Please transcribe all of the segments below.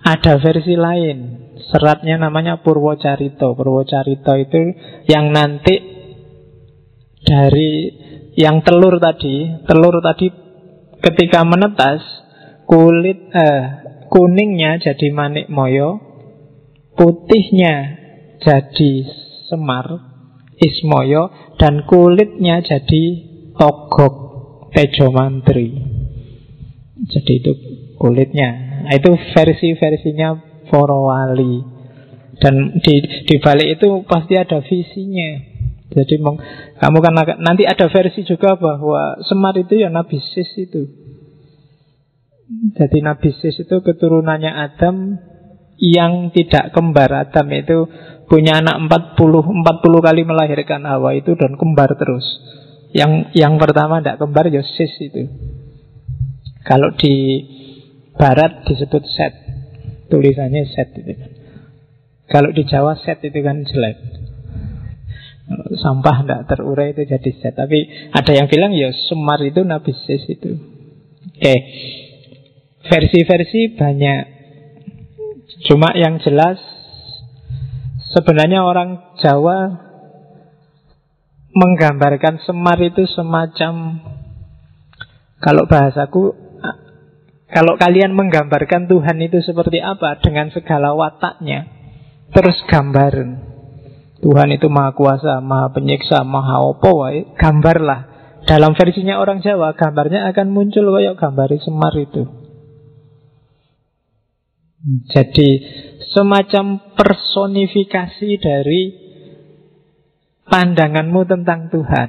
Ada versi lain. Seratnya namanya Purwocarito. Purwocarito itu yang nanti dari yang telur tadi, telur tadi ketika menetas kulit eh, kuningnya jadi manik moyo, putihnya jadi semar, ismoyo, dan kulitnya jadi togok, tejo mantri. Jadi itu kulitnya. Nah, itu versi-versinya Forowali. Dan di, di balik itu pasti ada visinya. Jadi mong, kamu kan nanti ada versi juga bahwa Semar itu ya Nabi Sis itu. Jadi Nabi Sis itu keturunannya Adam yang tidak kembar Adam itu punya anak 40 40 kali melahirkan Hawa itu dan kembar terus. Yang yang pertama tidak kembar ya Sis itu. Kalau di barat disebut set. Tulisannya set itu kan. Kalau di Jawa set itu kan jelek. Sampah tidak terurai itu jadi set. Tapi ada yang bilang ya Semar itu Nabi Sis itu. Oke. Versi-versi banyak. Cuma yang jelas sebenarnya orang Jawa menggambarkan Semar itu semacam kalau bahasaku kalau kalian menggambarkan Tuhan itu seperti apa dengan segala wataknya, terus gambarin. Tuhan itu maha kuasa, maha penyiksa, maha opo, gambarlah. Dalam versinya orang Jawa, gambarnya akan muncul kayak gambari Semar itu. Jadi semacam personifikasi dari pandanganmu tentang Tuhan.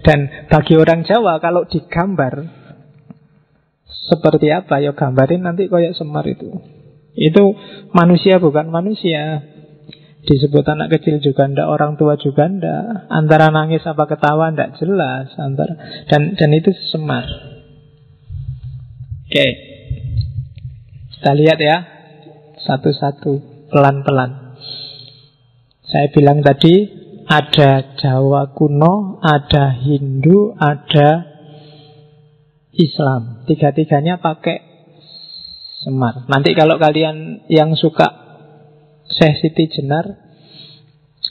Dan bagi orang Jawa kalau digambar seperti apa ya gambarin nanti kayak semar itu. Itu manusia bukan manusia. Disebut anak kecil juga ndak, orang tua juga ndak. Antara nangis apa ketawa ndak jelas antara dan dan itu semar. Oke. Kita lihat ya satu-satu pelan-pelan. Saya bilang tadi ada Jawa kuno, ada Hindu, ada Islam. Tiga-tiganya pakai semar. Nanti kalau kalian yang suka Syekh Siti Jenar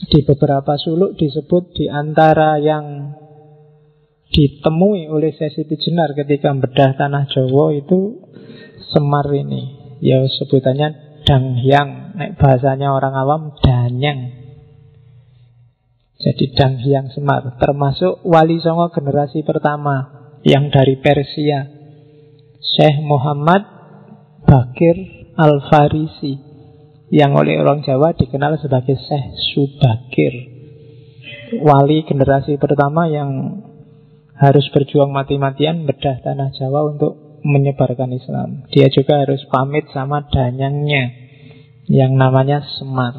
di beberapa suluk disebut di antara yang ditemui oleh Syekh Siti Jenar ketika bedah tanah Jawa itu semar ini. Ya sebutannya danghyang. Nek bahasanya orang awam danyang. Jadi danghyang semar termasuk wali songo generasi pertama yang dari Persia Syekh Muhammad Bakir Al-Farisi yang oleh orang Jawa dikenal sebagai Syekh Subakir wali generasi pertama yang harus berjuang mati-matian bedah tanah Jawa untuk menyebarkan Islam. Dia juga harus pamit sama danyangnya yang namanya Semar.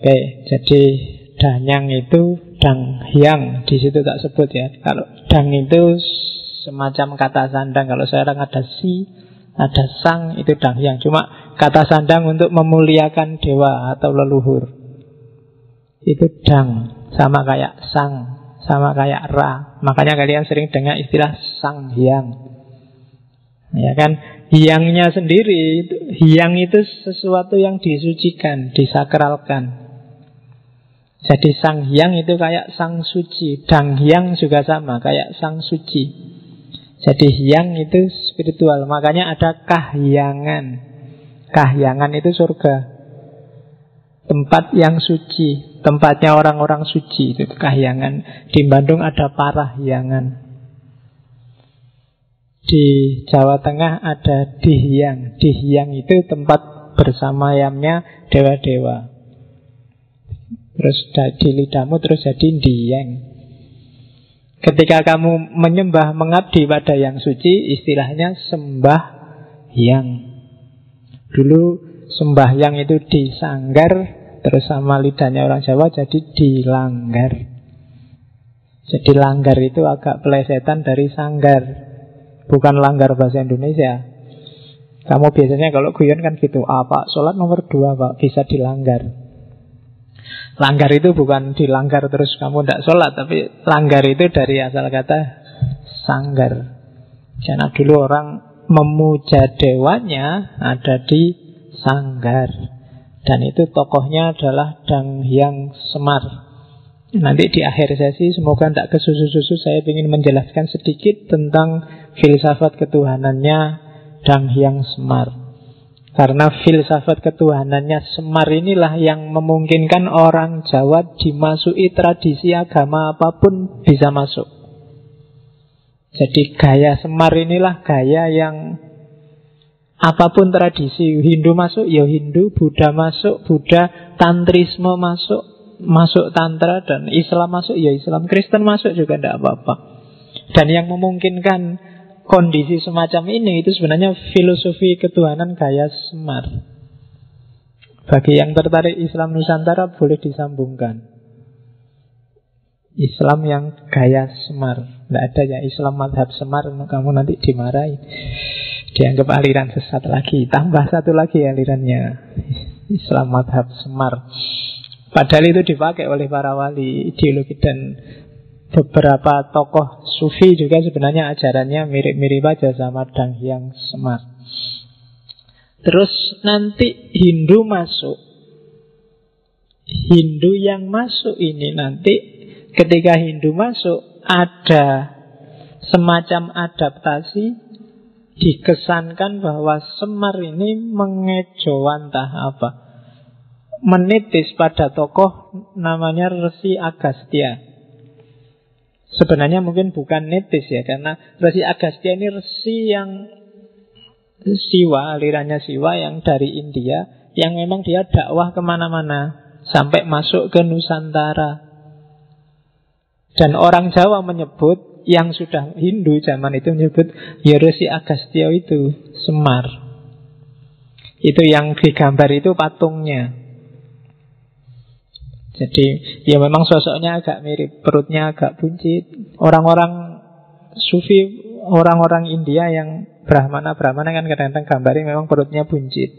Oke, jadi Danyang itu dang hyang di situ tak sebut ya. Kalau dang itu semacam kata sandang. Kalau sekarang ada si, ada sang itu dang hyang. Cuma kata sandang untuk memuliakan dewa atau leluhur. Itu dang sama kayak sang, sama kayak ra. Makanya kalian sering dengar istilah sang hyang. Ya kan, hyangnya sendiri, hyang itu sesuatu yang disucikan, disakralkan. Jadi sang hyang itu kayak sang suci. Dang hyang juga sama kayak sang suci. Jadi hyang itu spiritual Makanya ada kahyangan. Kahyangan itu surga. Tempat yang suci Tempatnya orang-orang suci Itu kahyangan. Di Bandung ada parahyangan. Di Jawa Tengah ada dihyang. Dihyang itu tempat bersamayamnya dewa-dewa Terus di lidahmu terus jadi dieng Ketika kamu menyembah mengabdi pada yang suci Istilahnya sembah yang. Dulu sembah yang itu disanggar Terus sama lidahnya orang Jawa jadi dilanggar. Jadi langgar itu agak pelesetan dari sanggar. Bukan langgar bahasa Indonesia. Kamu biasanya kalau guyon kan gitu Ah sholat nomor dua pak, bisa dilanggar Langgar itu bukan dilanggar terus kamu tidak sholat Tapi langgar itu dari asal kata sanggar Karena dulu orang memuja dewanya ada di Sanggar. Dan itu tokohnya adalah Dang Hyang Semar. Nanti di akhir sesi semoga tidak kesusu-susu saya ingin menjelaskan sedikit tentang filsafat ketuhanannya Dang Hyang Semar. Karena filsafat ketuhanannya Semar inilah yang memungkinkan orang Jawa dimasuki tradisi agama apa pun bisa masuk. Jadi gaya Semar inilah gaya yang apa pun tradisi Hindu masuk, ya Hindu, Buddha masuk, Buddha, Tantrisme masuk, masuk tantra dan Islam masuk ya Islam, Kristen masuk juga tidak apa-apa. Dan yang memungkinkan kondisi semacam ini itu sebenarnya filosofi ketuhanan gaya Semar. Bagi yang tertarik Islam Nusantara boleh disambungkan. Islam yang gaya Semar. Tidak ada ya Islam madhab Semar, kamu nanti dimarahi. Dianggap aliran sesat lagi. Tambah satu lagi alirannya. Islam madhab Semar. Padahal itu dipakai oleh para wali ideologi dan beberapa tokoh sufi juga sebenarnya ajarannya mirip-mirip aja sama Dang Hyang Semar. Terus nanti Hindu masuk. Hindu yang masuk ini nanti ketika Hindu masuk ada semacam adaptasi dikesankan bahwa Semar ini mengejawantah apa menitis pada tokoh namanya Resi Agastya. Sebenarnya mungkin bukan nitis ya, karena Resi Agastya ini resi yang Siwa, alirannya Siwa yang dari India, yang memang dia dakwah ke mana-mana, sampai masuk ke Nusantara. Dan orang Jawa menyebut, yang sudah Hindu zaman itu menyebut, ya Resi Agastya itu Semar. Itu yang digambar itu patungnya. Jadi ya memang sosoknya agak mirip, perutnya agak buncit. Orang-orang sufi, orang-orang India yang brahmana-brahmana kan kadang-kadang gambarnya memang perutnya buncit.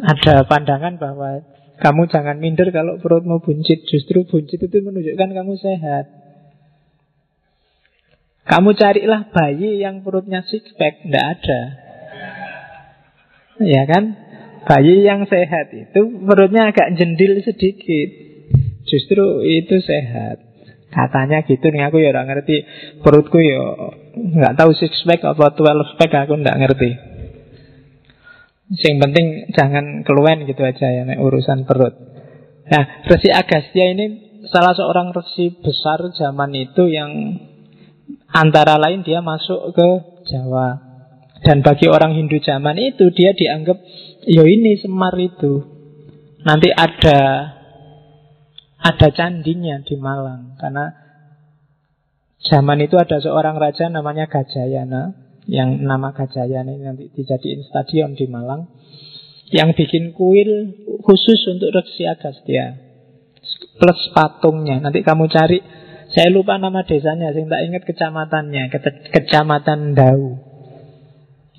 Ada pandangan bahwa kamu jangan minder kalau perutmu buncit. Justru buncit itu menunjukkan kamu sehat. Kamu carilah bayi yang perutnya six pack, ada. Ya kan? Bayi yang sehat itu perutnya agak jendil sedikit. Justru itu sehat. Katanya gitu nih aku ya orang ngerti. Perutku ya nggak tahu six pack apa twelve pack aku nggak ngerti. Yang penting jangan keluhan gitu aja ya nek urusan perut. Nah, Resi Agastya ini salah seorang resi besar zaman itu yang antara lain dia masuk ke Jawa. Dan bagi orang Hindu zaman itu dia dianggap Ya ini Semar itu. Nanti ada ada candinya di Malang. Karena zaman itu ada seorang raja namanya Gajayana yang nama Gajayana ini nanti dijadiin stadion di Malang yang bikin kuil khusus untuk Reksi Agastya. Plus patungnya. Nanti kamu cari. Saya lupa nama desanya saya tak ingat kecamatannya kecamatan Dau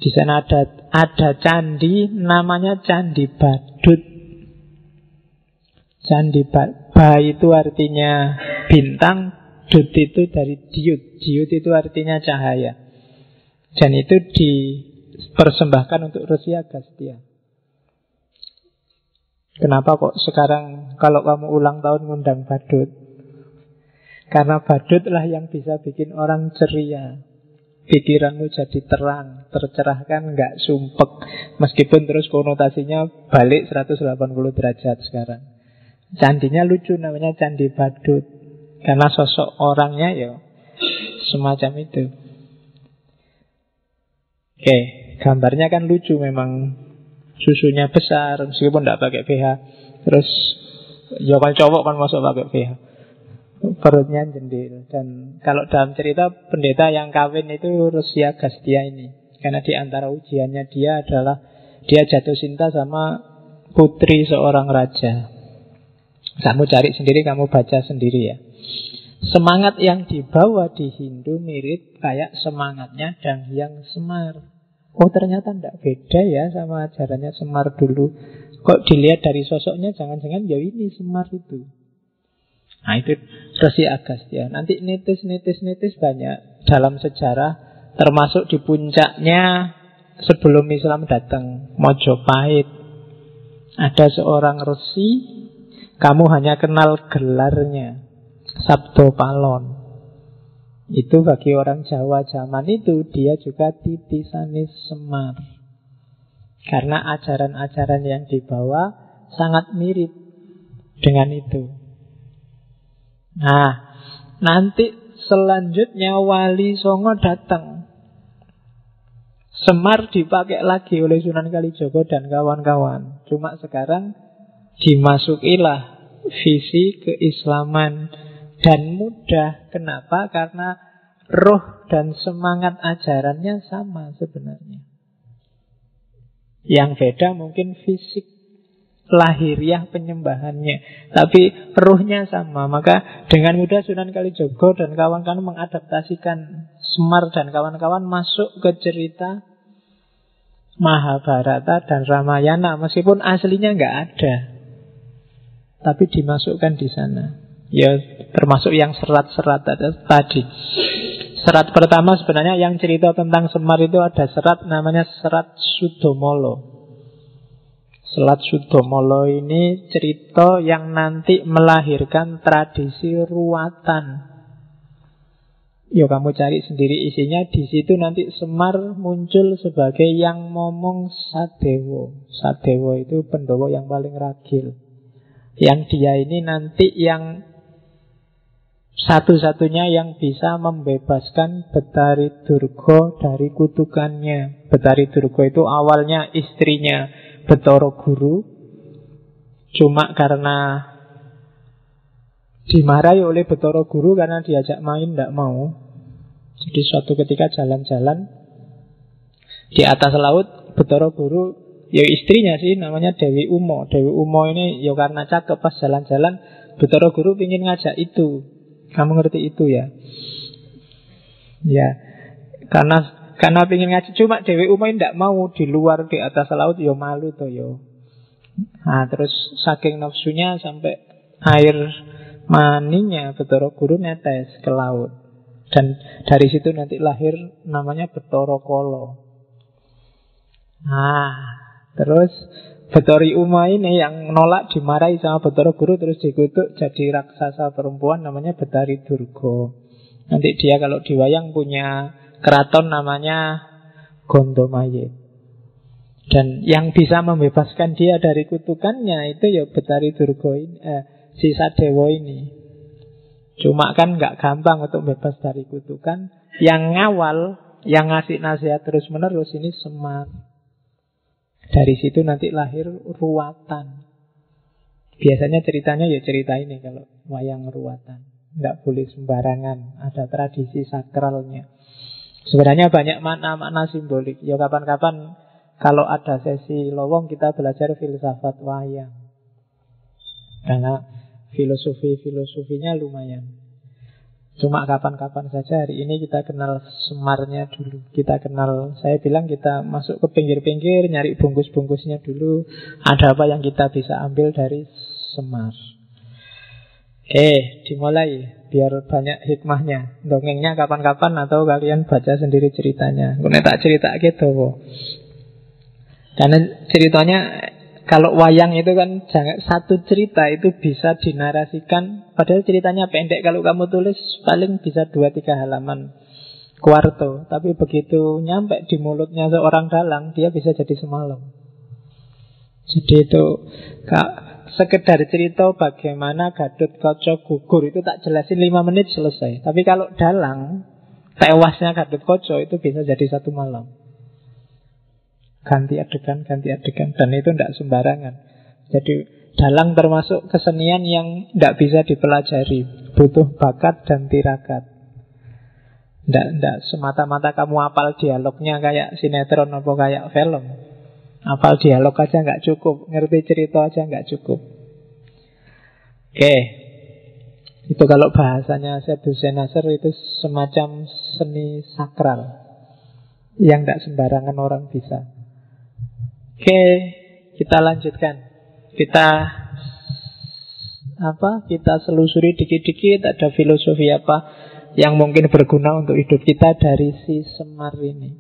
di sana ada ada candi namanya Candi Badut. Candi Badut ba itu artinya bintang, dut itu dari diut. Diut itu artinya cahaya. Dan itu dipersembahkan untuk Rusia Agastya. Kenapa kok sekarang kalau kamu ulang tahun ngundang badut? Karena badut lah yang bisa bikin orang ceria. Pikiranmu jadi terang, tercerahkan, nggak sumpek. Meskipun terus konotasinya balik 180 derajat sekarang. Candinya lucu namanya Candi Badut. Karena sosok orangnya ya semacam itu. Oke, gambarnya kan lucu memang. Susunya besar, meskipun tidak pakai BH. Terus, ya kan cowok kan masuk pakai BH perutnya jendil. Dan kalau dalam cerita pendeta yang kawin itu Rusia Gastia ini. Karena di antara ujiannya dia adalah dia jatuh cinta sama putri seorang raja. Kamu cari sendiri kamu baca sendiri ya. Semangat yang dibawa di Hindu mirip kayak semangatnya dan yang Semar. Oh ternyata tidak beda ya sama ajarannya Semar dulu. Kok dilihat dari sosoknya jangan-jangan ya ini Semar itu Nah itu Resi Agastya. Nanti nitis-nitis-nitis banyak dalam sejarah Termasuk di puncaknya sebelum Islam datang, Mojopahit. Ada seorang resi, kamu hanya kenal gelarnya, Sabdo Palon. Itu bagi orang Jawa zaman itu dia juga titisanis Semar. Karena ajaran-ajaran yang dibawa sangat mirip dengan itu. Nah, nanti selanjutnya Wali Songo datang. Semar dipakai lagi oleh Sunan Kalijogo dan kawan-kawan. Cuma sekarang dimasukilah visi keislaman dan mudah. Kenapa? Karena roh dan semangat ajarannya sama sebenarnya. Yang beda mungkin fisik lahiriah penyembahannya. Tapi ruhnya sama. Maka dengan mudah Sunan Kalijogo dan kawan-kawan mengadaptasikan Semar dan kawan-kawan masuk ke cerita Mahabharata dan Ramayana. Meskipun aslinya nggak ada. Tapi dimasukkan di sana. Ya termasuk yang serat-serat tadi. Serat pertama sebenarnya yang cerita tentang Semar itu ada serat namanya serat Sudomolo. Selat Sudomolo ini cerita yang nanti melahirkan tradisi ruatan. Yo kamu cari sendiri isinya di situ nanti Semar muncul sebagai yang ngomong Sadewo. Sadewo itu pendowo yang paling ragil. Yang dia ini nanti yang satu-satunya yang bisa membebaskan Betari Durgo dari kutukannya. Betari Durgo itu awalnya istrinya Betoro Guru Cuma karena Dimarahi oleh Betoro Guru Karena diajak main tidak mau. Jadi suatu ketika jalan-jalan Di atas laut Betoro Guru Ya istrinya sih namanya Dewi Umo. Dewi Umo ini ya karena cakep pas jalan-jalan Betoro Guru ingin ngajak itu. Kamu ngerti itu ya? Ya Karena karena pengen ngaji cuma Dewi Umay tidak mau di luar di atas laut yo ya malu tuh yo. Nah terus saking nafsunya sampai air maninya Betoro Guru netes ke laut. Dan dari situ nanti lahir namanya Betoro Kolo. Nah terus Betori Uma ini yang nolak dimarahi sama Betoro Guru terus dikutuk jadi raksasa perempuan namanya Betari Durgo. Nanti dia kalau diwayang punya keraton namanya Gondomayit. Dan yang bisa membebaskan dia dari kutukannya itu ya Betari Durgo ini, eh, sisa Dewo ini. Cuma kan nggak gampang untuk bebas dari kutukan. Yang ngawal, yang ngasih nasihat terus menerus ini Semar. Dari situ nanti lahir ruatan. Biasanya ceritanya ya cerita ini kalau wayang ruatan. Nggak boleh sembarangan, ada tradisi sakralnya. Sebenarnya banyak makna-makna simbolik. Ya kapan-kapan kalau ada sesi lowong kita belajar filsafat wayang. Karena filosofi-filosofinya lumayan. Cuma kapan-kapan saja hari ini kita kenal semarnya dulu. Kita kenal, saya bilang kita masuk ke pinggir-pinggir, nyari bungkus-bungkusnya dulu. Ada apa yang kita bisa ambil dari semar. Eh, dimulai biar banyak hikmahnya. Dongengnya kapan-kapan atau kalian baca sendiri ceritanya. Gue tak cerita gitu. Karena ceritanya kalau wayang itu kan jangan satu cerita itu bisa dinarasikan. Padahal ceritanya pendek. Kalau kamu tulis paling bisa dua tiga halaman kuarto. Tapi begitu nyampe di mulutnya seorang dalang, dia bisa jadi semalam. Jadi itu kak sekedar cerita bagaimana Gadut Koco gugur itu tak jelasin lima menit selesai. Tapi kalau dalang tewasnya Gadut Koco itu bisa jadi satu malam. Ganti adegan, ganti adegan dan itu tidak sembarangan. Jadi dalang termasuk kesenian yang tidak bisa dipelajari, butuh bakat dan tirakat. Tidak semata-mata kamu apal dialognya kayak sinetron atau kayak film. Apal dialog aja nggak cukup, ngerti cerita aja nggak cukup. Oke, itu kalau bahasanya Syed Nasr itu semacam seni sakral yang tidak sembarangan orang bisa. Oke, kita lanjutkan. Kita apa? Kita selusuri dikit-dikit ada filosofi apa yang mungkin berguna untuk hidup kita dari si Semar ini.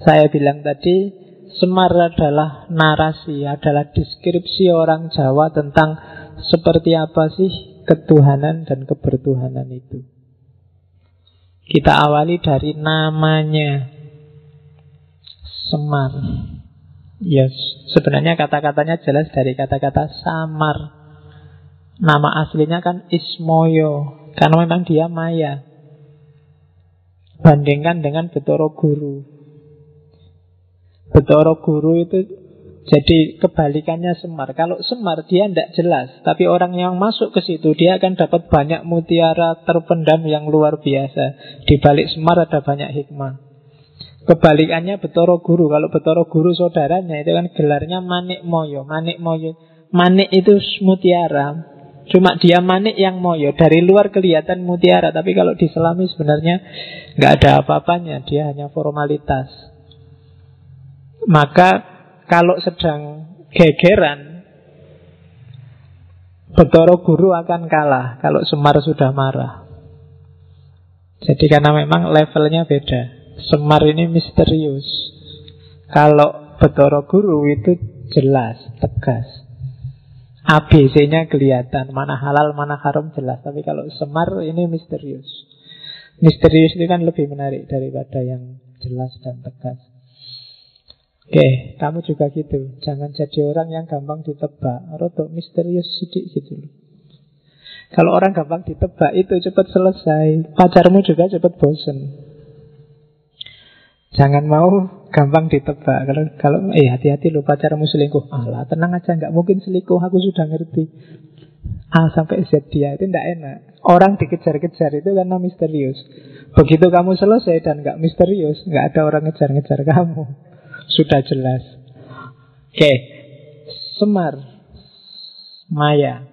Saya bilang tadi, Semar adalah narasi, adalah deskripsi orang Jawa tentang seperti apa sih ketuhanan dan kebertuhanan itu. Kita awali dari namanya Semar. Ya, yes. sebenarnya kata-katanya jelas dari kata-kata samar. Nama aslinya kan Ismoyo Karena memang dia maya Bandingkan dengan Betoro Guru Betoro Guru itu jadi kebalikannya Semar. Kalau Semar dia tidak jelas. Tapi orang yang masuk ke situ Dia akan dapat banyak mutiara terpendam yang luar biasa. Di balik Semar ada banyak hikmah. Kebalikannya Betoro Guru. Kalau Betoro Guru saudaranya Itu kan gelarnya Manik Moyo. Manik Moyo Manik itu mutiara. Cuma dia manik yang moyo. Dari luar kelihatan mutiara. Tapi kalau di selami sebenarnya nggak ada apa-apanya. Dia hanya formalitas Maka kalau sedang gegeran Betoro guru akan kalah Kalau Semar sudah marah. Jadi karena memang levelnya beda. Semar ini misterius. Kalau Betoro guru itu jelas, tegas. ABC-nya kelihatan. Mana halal, mana haram jelas. Tapi kalau semar ini misterius. Misterius itu kan lebih menarik Daripada yang jelas dan tegas Oke, kamu juga gitu Jangan jadi orang yang gampang ditebak Rotok misterius sidik gitu Kalau orang gampang ditebak itu cepat selesai Pacarmu juga cepat bosen Jangan mau gampang ditebak. Kalau kalau eh hati-hati lo pacarmu selingkuh. Alah, tenang aja nggak mungkin selingkuh. Aku sudah ngerti. A sampai Z dia itu tidak enak. Orang dikejar-kejar itu karena misterius. Begitu kamu selesai dan nggak misterius, nggak ada orang ngejar-ngejar kamu. Sudah jelas. Oke, Semar, Maya.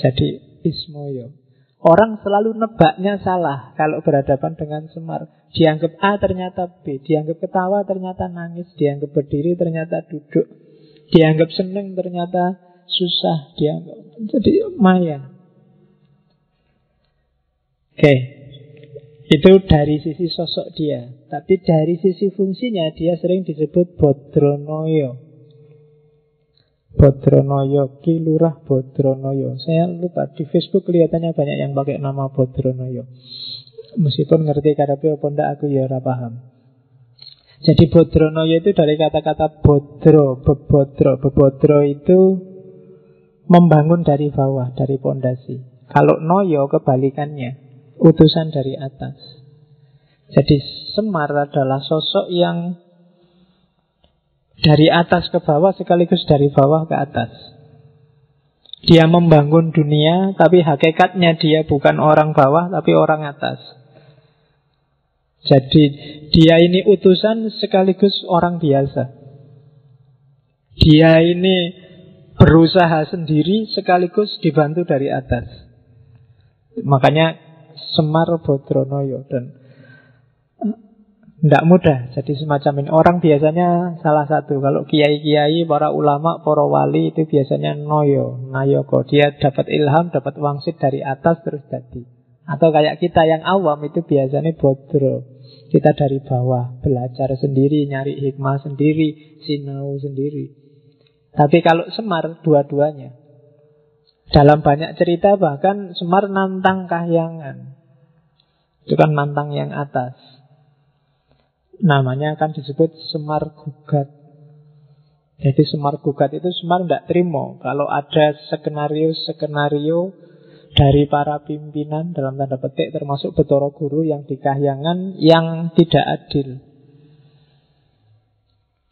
Jadi Ismoyo. Orang selalu nebaknya salah kalau berhadapan dengan Semar. Dianggap A ternyata B, dianggap ketawa ternyata nangis, dianggap berdiri ternyata duduk, dianggap seneng ternyata susah, dianggap jadi maya. Oke, itu dari sisi sosok dia. Tapi dari sisi fungsinya dia sering disebut Bodronoyo. Bodronoyo, Kilurah Bodronoyo. Saya lupa di Facebook kelihatannya banyak yang pakai nama Bodronoyo. Meskipun ngerti karapi apa ndak aku ya ora paham. Jadi Bodronoyo itu dari kata-kata bodro, bebodro. Bebodro itu membangun dari bawah, dari pondasi. Kalau noyo kebalikannya, utusan dari atas. Jadi Semar adalah sosok yang dari atas ke bawah sekaligus dari bawah ke atas. Dia membangun dunia, tapi hakikatnya dia bukan orang bawah, tapi orang atas. Jadi dia ini utusan sekaligus orang biasa. Dia ini berusaha sendiri sekaligus dibantu dari atas. Makanya Semar Bodronoyo dan tidak mudah jadi semacam ini. Orang biasanya salah satu. Kalau kiai-kiai, para ulama, para wali itu biasanya noyo, nayoko. Dia dapat ilham, dapat wangsit dari atas terus jadi. Atau kayak kita yang awam itu biasanya bodro. Kita dari bawah, belajar sendiri, nyari hikmah sendiri, sinau sendiri. Tapi kalau Semar, dua-duanya. Dalam banyak cerita bahkan Semar nantang kahyangan. Itu kan nantang yang atas. Namanya akan disebut semar gugat. Jadi semar gugat itu semar tidak terima kalau ada skenario-skenario dari para pimpinan dalam tanda petik termasuk Betoro Guru yang dikahyangan yang tidak adil.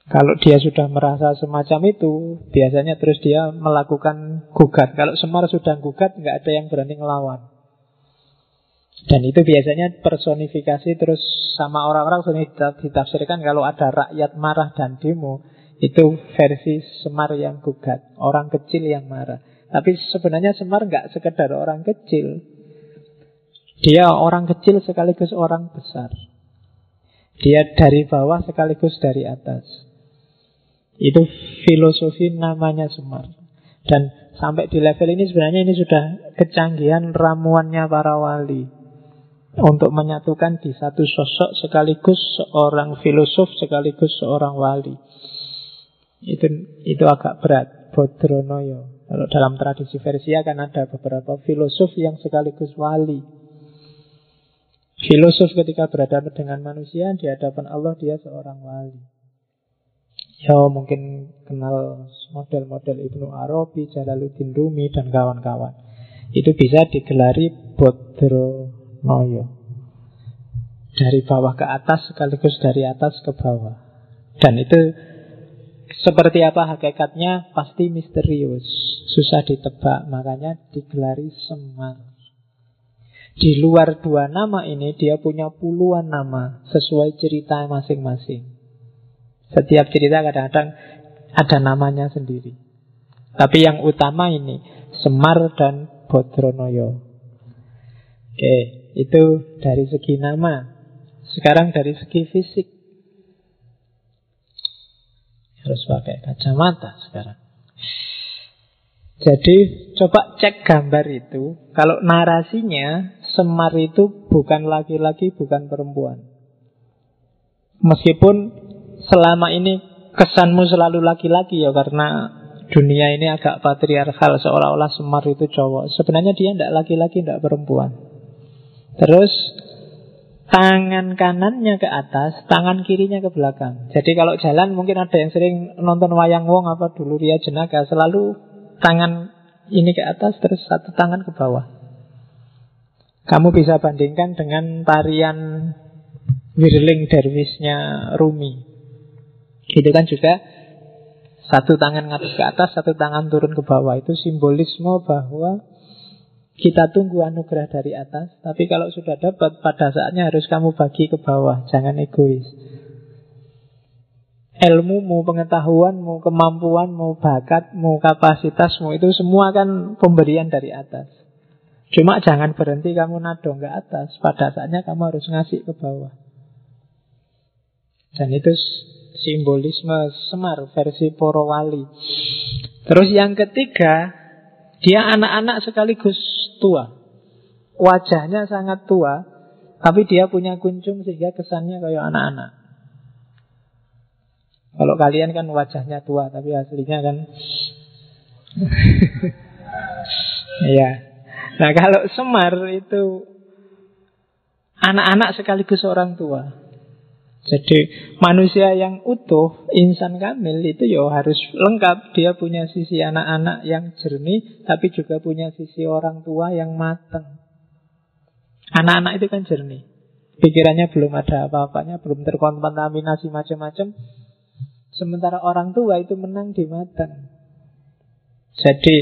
Kalau dia sudah merasa semacam itu, biasanya terus dia melakukan gugat. Kalau Semar sudah gugat, nggak ada yang berani ngelawan. Dan itu biasanya personifikasi terus sama orang-orang sering ditafsirkan kalau ada rakyat marah dan demo itu versi Semar yang gugat, orang kecil yang marah. Tapi sebenarnya Semar nggak sekedar orang kecil, dia orang kecil sekaligus orang besar. Dia dari bawah sekaligus dari atas. Itu filosofi namanya Semar. Dan sampai di level ini sebenarnya ini sudah kecanggihan ramuannya para wali. Untuk menyatukan di satu sosok sekaligus seorang filosof sekaligus seorang wali. Itu itu agak berat, Bodronoyo. Kalau dalam tradisi versi akan ada beberapa filosof yang sekaligus wali. Filosof ketika berhadapan dengan manusia di hadapan Allah dia seorang wali. Ya mungkin kenal model-model Ibnu Arabi, Jalaluddin Rumi dan kawan-kawan. Itu bisa digelari Bodronoyo. Dari bawah ke atas sekaligus dari atas ke bawah. Dan itu seperti apa hakikatnya pasti misterius, susah ditebak, makanya digelari Semar. Di luar dua nama ini dia punya puluhan nama sesuai cerita masing-masing. Setiap cerita kadang-kadang ada namanya sendiri. Tapi yang utama ini Semar dan Bodronoyo. Oke, itu dari segi nama. Sekarang dari segi fisik. Harus pakai kacamata sekarang. Jadi coba cek gambar itu. Kalau narasinya Semar itu bukan laki-laki, bukan perempuan. Meskipun selama ini kesanmu selalu laki-laki ya karena dunia ini agak patriarkal seolah-olah Semar itu cowok. Sebenarnya dia tidak laki-laki, tidak perempuan. Terus tangan kanannya ke atas, tangan kirinya ke belakang. Jadi kalau jalan mungkin ada yang sering nonton wayang wong apa dulu Ria Jenaka selalu tangan ini ke atas terus satu tangan ke bawah. Kamu bisa bandingkan dengan tarian Wirling Derwisnya Rumi. Itu kan juga satu tangan ngadep ke atas, satu tangan turun ke bawah. Itu simbolisme bahwa kita tunggu anugerah dari atas, tapi kalau sudah dapat, pada saatnya harus kamu bagi ke bawah, jangan egois. Ilmumu, pengetahuanmu, kemampuanmu, bakatmu, kapasitasmu, itu semua kan pemberian dari atas. Cuma jangan berhenti kamu nadong ke atas, pada saatnya kamu harus ngasih ke bawah. Dan itu simbolisme Semar versi Porowali. Terus yang ketiga, dia anak-anak sekaligus tua. Wajahnya sangat tua, tapi dia punya kuncung sehingga kesannya kayak anak-anak. Kalau kalian kan wajahnya tua, tapi aslinya kan Iya. Nah kalau Semar itu anak-anak sekaligus orang tua. Jadi manusia yang utuh, insan kamil itu ya harus lengkap. Dia punya sisi anak-anak yang jernih, tapi juga punya sisi orang tua yang matang. Anak-anak itu kan jernih. Pikirannya belum ada apa-apanya, belum terkontaminasi macam-macam. Sementara orang tua itu menang di matang. Jadi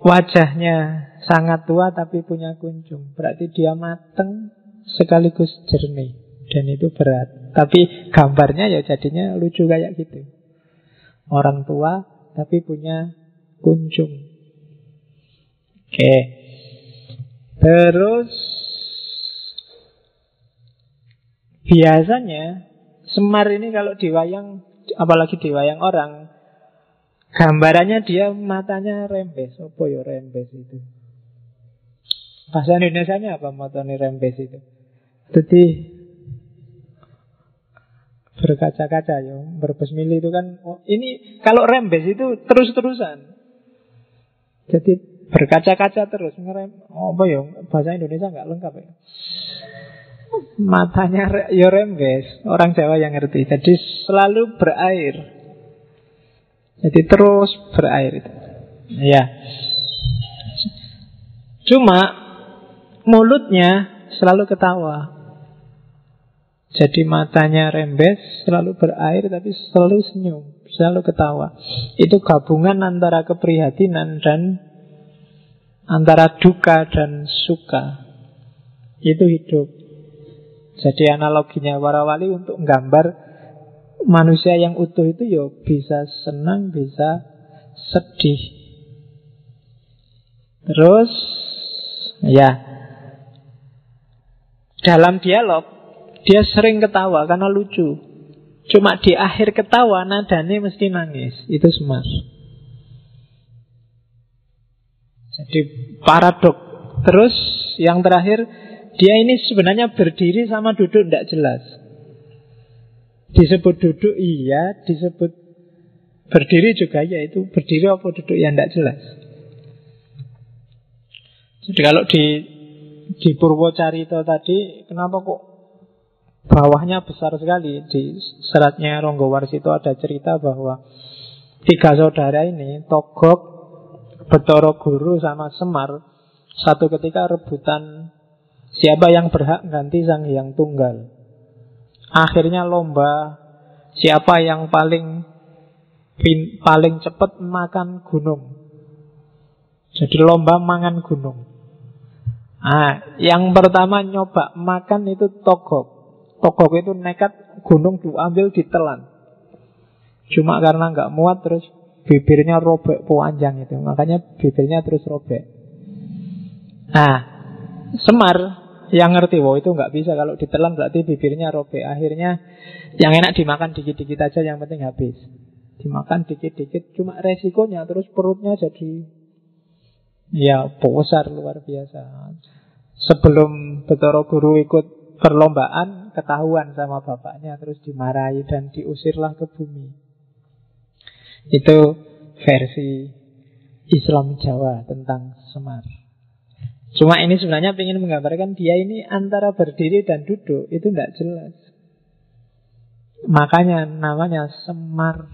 wajahnya sangat tua tapi punya kunjung. Berarti dia matang sekaligus jernih. Dan itu berat. Tapi gambarnya ya jadinya lucu kayak gitu. Orang tua tapi punya kunjung Oke. Terus Biasanya Semar ini kalau diwayang Apalagi diwayang orang Gambarannya dia matanya rembes. Apa ya rembes itu? Bahasa Indonesia apa matanya rembes itu? Jadi berkaca-kaca ya berbesmili itu kan oh, ini kalau rembes itu terus-terusan. Jadi berkaca-kaca terus ngerem oh, apa ya bahasa Indonesia nggak lengkap ya. Matanya ya rembes orang Jawa yang ngerti. Jadi selalu berair. Jadi terus berair itu. Ya cuma mulutnya selalu ketawa jadi matanya rembes, selalu berair tapi selalu senyum, selalu ketawa. Itu gabungan antara keprihatinan dan antara duka dan suka. Itu hidup. Jadi analoginya para wali untuk menggambar manusia yang utuh itu ya bisa senang, bisa sedih. Terus ya dalam dialog dia sering ketawa karena lucu. Cuma di akhir ketawa nadanya mesti nangis. Itu semar. Jadi paradok. Terus yang terakhir Dia ini sebenarnya berdiri sama duduk tidak jelas. Disebut duduk iya, disebut berdiri juga ya itu berdiri apa duduk ya tidak jelas. Jadi kalau di di Purwocarito tadi, kenapa kok bawahnya besar sekali di seratnya Ronggo Warsito ada cerita bahwa tiga saudara ini Togok, Betoro Guru sama Semar satu ketika rebutan siapa yang berhak ganti sang yang tunggal. Akhirnya lomba siapa yang paling paling cepat makan gunung. Jadi lomba mangan gunung. Ah, yang pertama nyoba makan itu togok. Togok itu nekat gunung diambil ditelan. Cuma karena nggak muat terus bibirnya robek panjang itu. Makanya bibirnya terus robek. Nah, Semar yang ngerti, wow itu nggak bisa kalau ditelan berarti bibirnya robek. Akhirnya yang enak dimakan dikit-dikit aja, yang penting habis. Dimakan dikit-dikit, cuma resikonya terus perutnya jadi ya besar luar biasa. Sebelum Betoro Guru ikut perlombaan ketahuan sama bapaknya terus dimarahi dan diusirlah ke bumi. Itu versi Islam Jawa tentang Semar. Cuma ini sebenarnya ingin menggambarkan dia ini antara berdiri dan duduk itu tidak jelas. Makanya namanya Semar.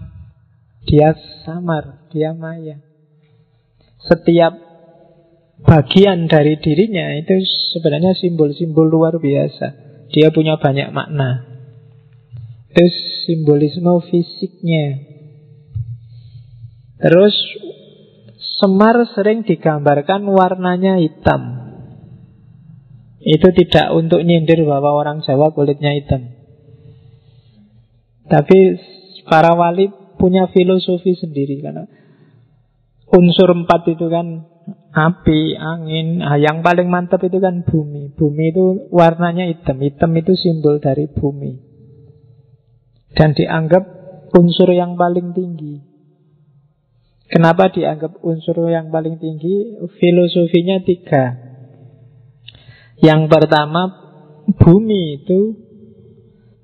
Dia samar, dia maya. Setiap bagian dari dirinya itu sebenarnya simbol-simbol luar biasa. Dia punya banyak makna. Itu simbolisme fisiknya. Terus Semar sering digambarkan warnanya hitam. Itu tidak untuk nyindir bahwa orang Jawa kulitnya hitam. Tapi para wali punya filosofi sendiri karena unsur empat itu kan api, angin. Nah, yang paling mantap itu kan bumi. Bumi itu warnanya hitam. Hitam itu simbol dari bumi. Dan dianggap unsur yang paling tinggi. Kenapa dianggap unsur yang paling tinggi? Filosofinya tiga. Yang pertama, bumi itu,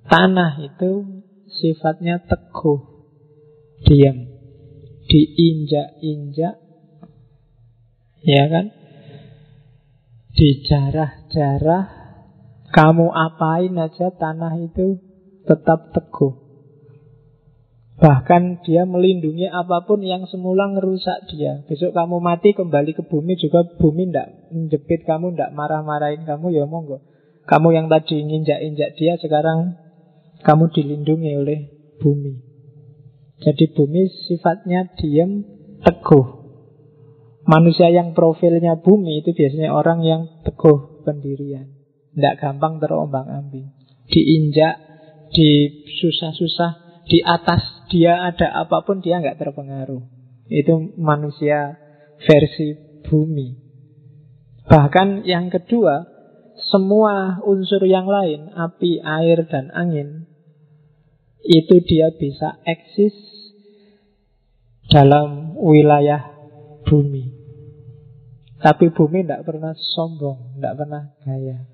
tanah itu sifatnya teguh, diam, diinjak-injak Ya kan? Dijarah-jarah Kamu apain aja tanah itu tetap teguh. Bahkan dia melindungi apa pun yang semula ngerusak dia. Besok kamu mati kembali ke bumi juga Bumi ndak menjepit kamu, ndak marah-marahin kamu Ya monggo. Kamu yang tadi nginjak-injak dia Sekarang kamu dilindungi oleh bumi. Jadi bumi sifatnya diam teguh Manusia yang profilnya bumi itu biasanya orang yang teguh pendirian. Tidak gampang terombang ambing. Diinjak, di susah-susah, di atas dia ada apa pun dia nggak terpengaruh. Itu manusia versi bumi. Bahkan yang kedua, semua unsur yang lain, api, air, dan angin, itu dia bisa eksis dalam wilayah bumi. Tapi bumi tidak pernah sombong, tidak pernah gaya.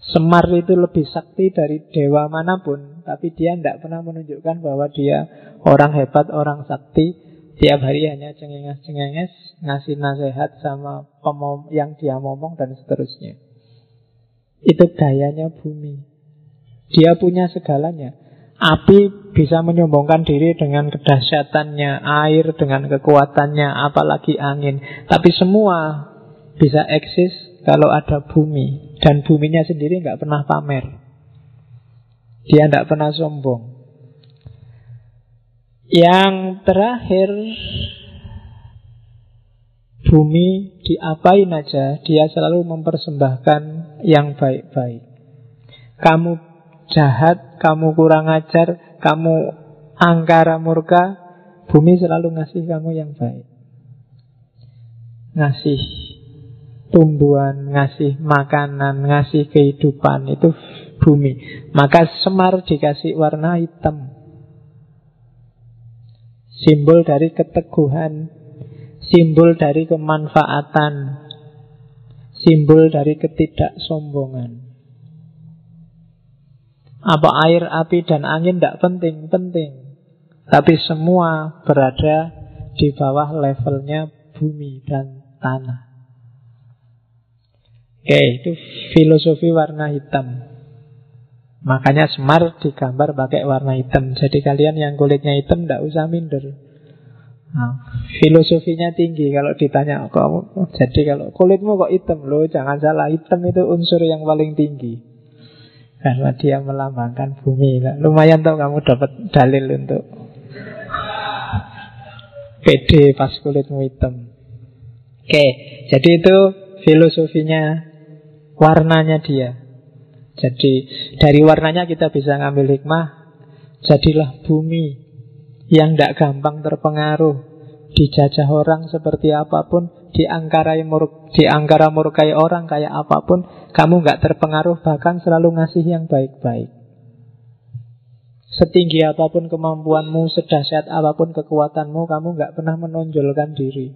Semar itu lebih sakti dari dewa mana pun, tapi dia tidak pernah menunjukkan bahwa dia orang hebat, orang sakti. Tiap hari hanya cengenges-cengenges, ngasih nasihat sama pemom yang dia ngomong dan seterusnya. Itu gayanya bumi. Dia punya segalanya. Api bisa menyombongkan diri dengan kedahsyatannya, air dengan kekuatannya, apalagi angin. Tapi semua bisa eksis kalau ada bumi. Dan buminya sendiri nggak pernah pamer. Dia nggak pernah sombong. Yang terakhir, bumi diapain aja, dia selalu mempersembahkan yang baik-baik. Kamu jahat, kamu kurang ajar, kamu angkara murka, bumi selalu ngasih kamu yang baik. Ngasih tumbuhan, ngasih makanan, ngasih kehidupan itu bumi. Maka semar dikasih warna hitam. Simbol dari keteguhan, simbol dari kemanfaatan, Simbol dari ketidaksombongan. Apa air, api, dan angin tidak penting, penting. Tapi semua berada di bawah levelnya bumi dan tanah. Oke, itu filosofi warna hitam. Makanya Semar digambar pakai warna hitam. Jadi kalian yang kulitnya hitam tidak usah minder. Nah, filosofinya tinggi kalau ditanya kamu. Jadi kalau kulitmu kok hitam loh, jangan salah hitam itu unsur yang paling tinggi. Karena dia melambangkan bumi. Lumayan tau kamu dapat dalil untuk PD pas kulitmu hitam. Oke, jadi itu filosofinya warnanya dia. Jadi dari warnanya kita bisa ngambil hikmah. Jadilah bumi yang tidak gampang terpengaruh dijajah orang seperti apa pun, diangkarai mur, diangkara murkai orang kayak apa pun, kamu nggak terpengaruh bahkan selalu ngasih yang baik-baik. Setinggi apa pun kemampuanmu, sedahsyat apa pun kekuatanmu, kamu nggak pernah menonjolkan diri.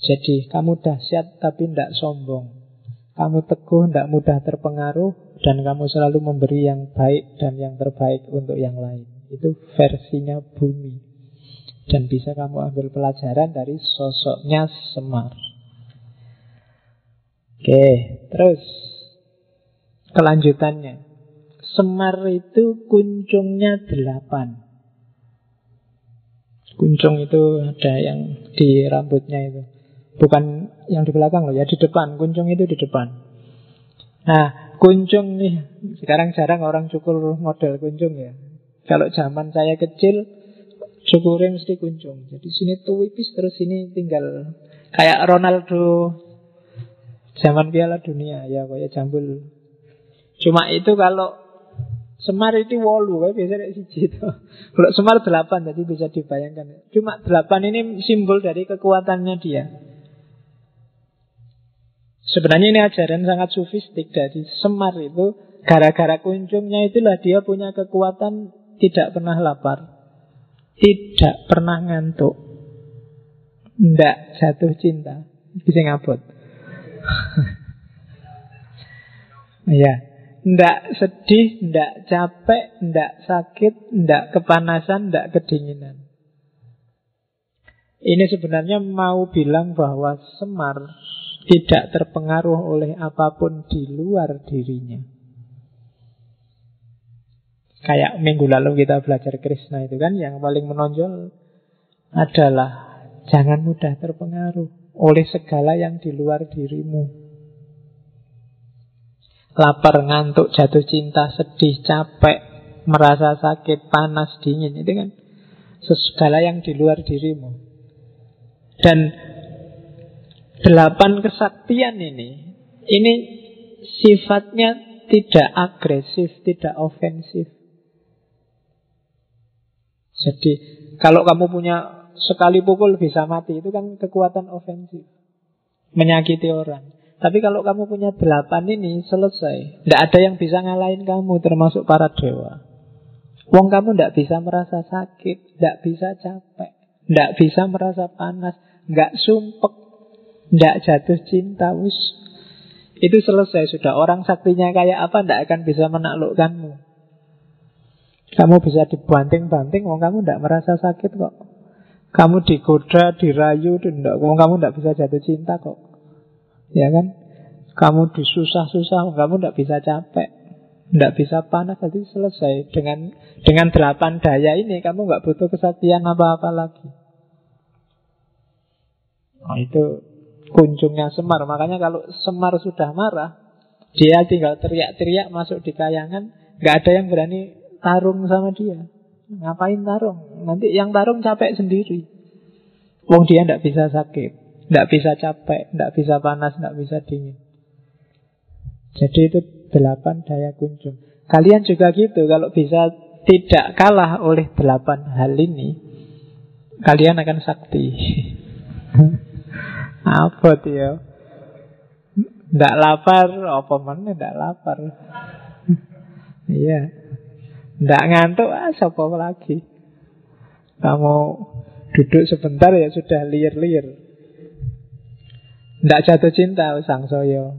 Jadi kamu dahsyat tapi tidak sombong. Kamu teguh, tidak mudah terpengaruh, dan kamu selalu memberi yang baik dan yang terbaik untuk yang lain. Itu versinya bumi. Dan bisa kamu ambil pelajaran dari sosoknya Semar. Oke, terus kelanjutannya. Semar itu kuncungnya delapan. Kuncung itu ada yang di rambutnya itu. Bukan yang di belakang loh ya, di depan. Kuncung itu di depan. Nah, kuncung nih, sekarang jarang orang cukur model kuncung ya. Kalau zaman saya kecil, cukurnya mesti kuncung. Jadi sini tuwipis terus sini tinggal kayak Ronaldo zaman Piala Dunia ya kayak jambul. Cuma itu kalau Semar itu wolu kayak biasa dari siji itu. Kalau Semar delapan jadi bisa dibayangkan. Cuma delapan ini simbol dari kekuatannya dia. Sebenarnya ini ajaran sangat sufistik dari Semar itu gara-gara kunjungnya itulah dia punya kekuatan tidak pernah lapar, tidak pernah ngantuk, tidak jatuh cinta, bisa ngabut. ya, tidak sedih, tidak capek, tidak sakit, tidak kepanasan, tidak kedinginan. Ini sebenarnya mau bilang bahwa Semar tidak terpengaruh oleh apa pun di luar dirinya. Kayak minggu lalu kita belajar Krishna itu kan yang paling menonjol adalah jangan mudah terpengaruh oleh segala yang di luar dirimu. Lapar, ngantuk, jatuh cinta, sedih, capek, merasa sakit, panas, dingin itu kan segala yang di luar dirimu. Dan Delapan kesaktian ini, ini sifatnya tidak agresif, tidak ofensif. Jadi kalau kamu punya sekali pukul bisa mati, itu kan kekuatan ofensif. Menyakiti orang. Tapi kalau kamu punya delapan ini selesai. Tidak ada yang bisa ngalahin kamu termasuk para dewa. Wong kamu tidak bisa merasa sakit, tidak bisa capek, tidak bisa merasa panas, nggak sumpek, tidak jatuh cinta wis Itu selesai sudah Orang saktinya kayak apa Tidak akan bisa menaklukkanmu Kamu bisa dibanting-banting Wong kamu tidak merasa sakit kok. Kamu digoda, dirayu tidak, Wong kamu tidak bisa jatuh cinta kok. Ya kan? Kamu disusah-susah kamu tidak bisa capek. Tidak bisa panas Jadi selesai. Dengan dengan delapan daya ini Kamu nggak butuh kesaktian apa-apa lagi. Nah, itu kunjungnya Semar. Makanya kalau Semar sudah marah, dia tinggal teriak-teriak masuk di kayangan, nggak ada yang berani tarung sama dia. Ngapain tarung? Nanti yang tarung capek sendiri. Wong dia tidak bisa sakit, tidak bisa capek, tidak bisa panas, tidak bisa dingin. Jadi itu delapan daya kunjung. Kalian juga gitu, kalau bisa tidak kalah oleh delapan hal ini, kalian akan sakti. Apa dia? Tidak lapar, apa mana tidak lapar? Iya. Tidak ngantuk, ah, siapa lagi? Kamu duduk sebentar ya sudah liar-liar. Tidak jatuh cinta sang soyo.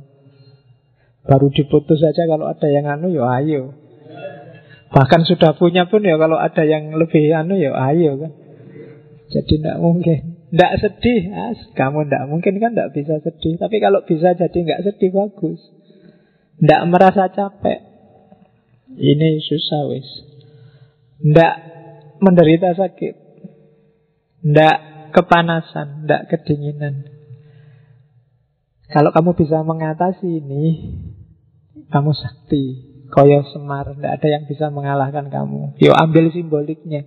Baru diputus saja kalau ada yang anu ya ayo. Bahkan sudah punya pun ya kalau ada yang lebih anu ya ayo kan. Jadi tidak mungkin. Tidak sedih, As. kamu tidak mungkin kan tidak bisa sedih. Tapi kalau bisa jadi nggak sedih bagus. Tidak merasa capek. Ini susah wis. Tidak menderita sakit. Tidak kepanasan, tidak kedinginan. Kalau kamu bisa mengatasi ini, kamu sakti. Koyo semar, tidak ada yang bisa mengalahkan kamu. Yuk ambil simboliknya.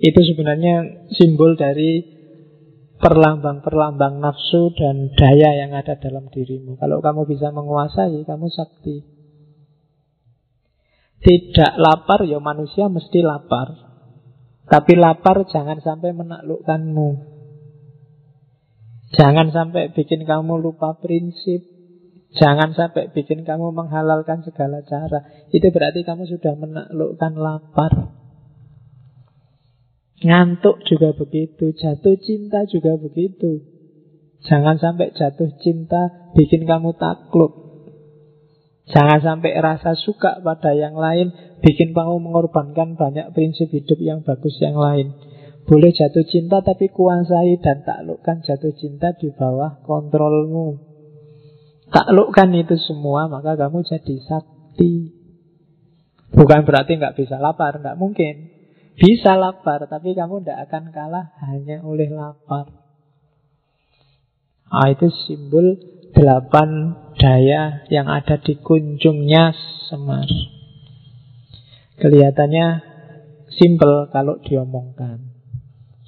Itu sebenarnya simbol dari perlambang-perlambang nafsu dan daya yang ada dalam dirimu. Kalau kamu bisa menguasai, kamu sakti. Tidak lapar, ya manusia mesti lapar. Tapi lapar jangan sampai menaklukkanmu. Jangan sampai bikin kamu lupa prinsip. Jangan sampai bikin kamu menghalalkan segala cara. Itu berarti kamu sudah menaklukkan lapar. Ngantuk juga begitu, jatuh cinta juga begitu. Jangan sampai jatuh cinta bikin kamu takluk. Jangan sampai rasa suka pada yang lain bikin kamu mengorbankan banyak prinsip hidup yang bagus yang lain. Boleh jatuh cinta tapi kuasai dan taklukkan jatuh cinta di bawah kontrolmu. Taklukkan itu semua, maka kamu jadi sakti. Bukan berarti nggak bisa lapar, nggak mungkin. Bisa lapar, tapi kamu tidak akan kalah hanya oleh lapar. Ah, itu simbol delapan daya yang ada di kunjungnya Semar. Kelihatannya simple kalau diomongkan.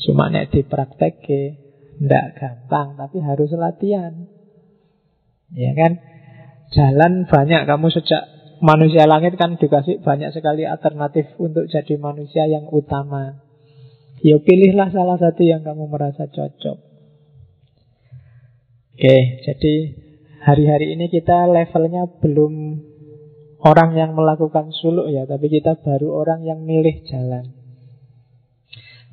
Cuma nek dipraktekke ndak gampang, tapi harus latihan. Ya kan? Jalan banyak kamu sejak manusia langit kan dikasih banyak sekali alternatif untuk jadi manusia yang utama. Ya pilihlah salah satu yang kamu merasa cocok. Oke, jadi hari-hari ini kita levelnya belum orang yang melakukan suluk ya, tapi kita baru orang yang milih jalan.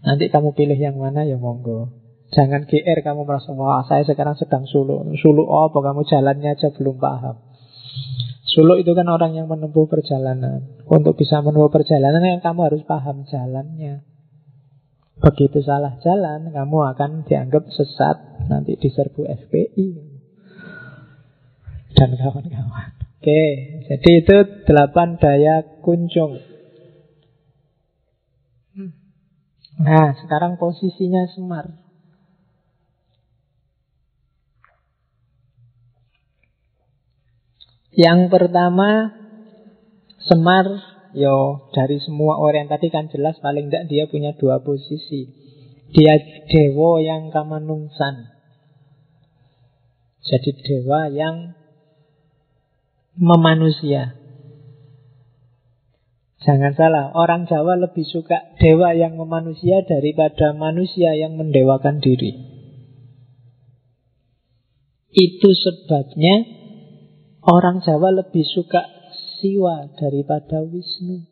Nanti kamu pilih yang mana ya monggo. Jangan GR kamu merasa Wah saya sekarang sedang suluk. Suluk apa? Kamu jalannya aja belum paham. Suluk itu kan orang yang menempuh perjalanan. Untuk bisa menempuh perjalanan yang kamu harus paham jalannya. Begitu salah jalan Kamu akan dianggap sesat Nanti diserbu FPI Dan kawan-kawan Oke, jadi itu delapan daya kunjung Nah, sekarang posisinya Semar Yang pertama Semar. Yo dari semua orang tadi kan jelas paling tidak dia punya dua posisi. Dia dewa yang kamanungsan. Jadi dewa yang memanusia. Jangan salah, orang Jawa lebih suka dewa yang memanusia daripada manusia yang mendewakan diri. Itu sebabnya Orang Jawa lebih suka Siwa daripada Wisnu.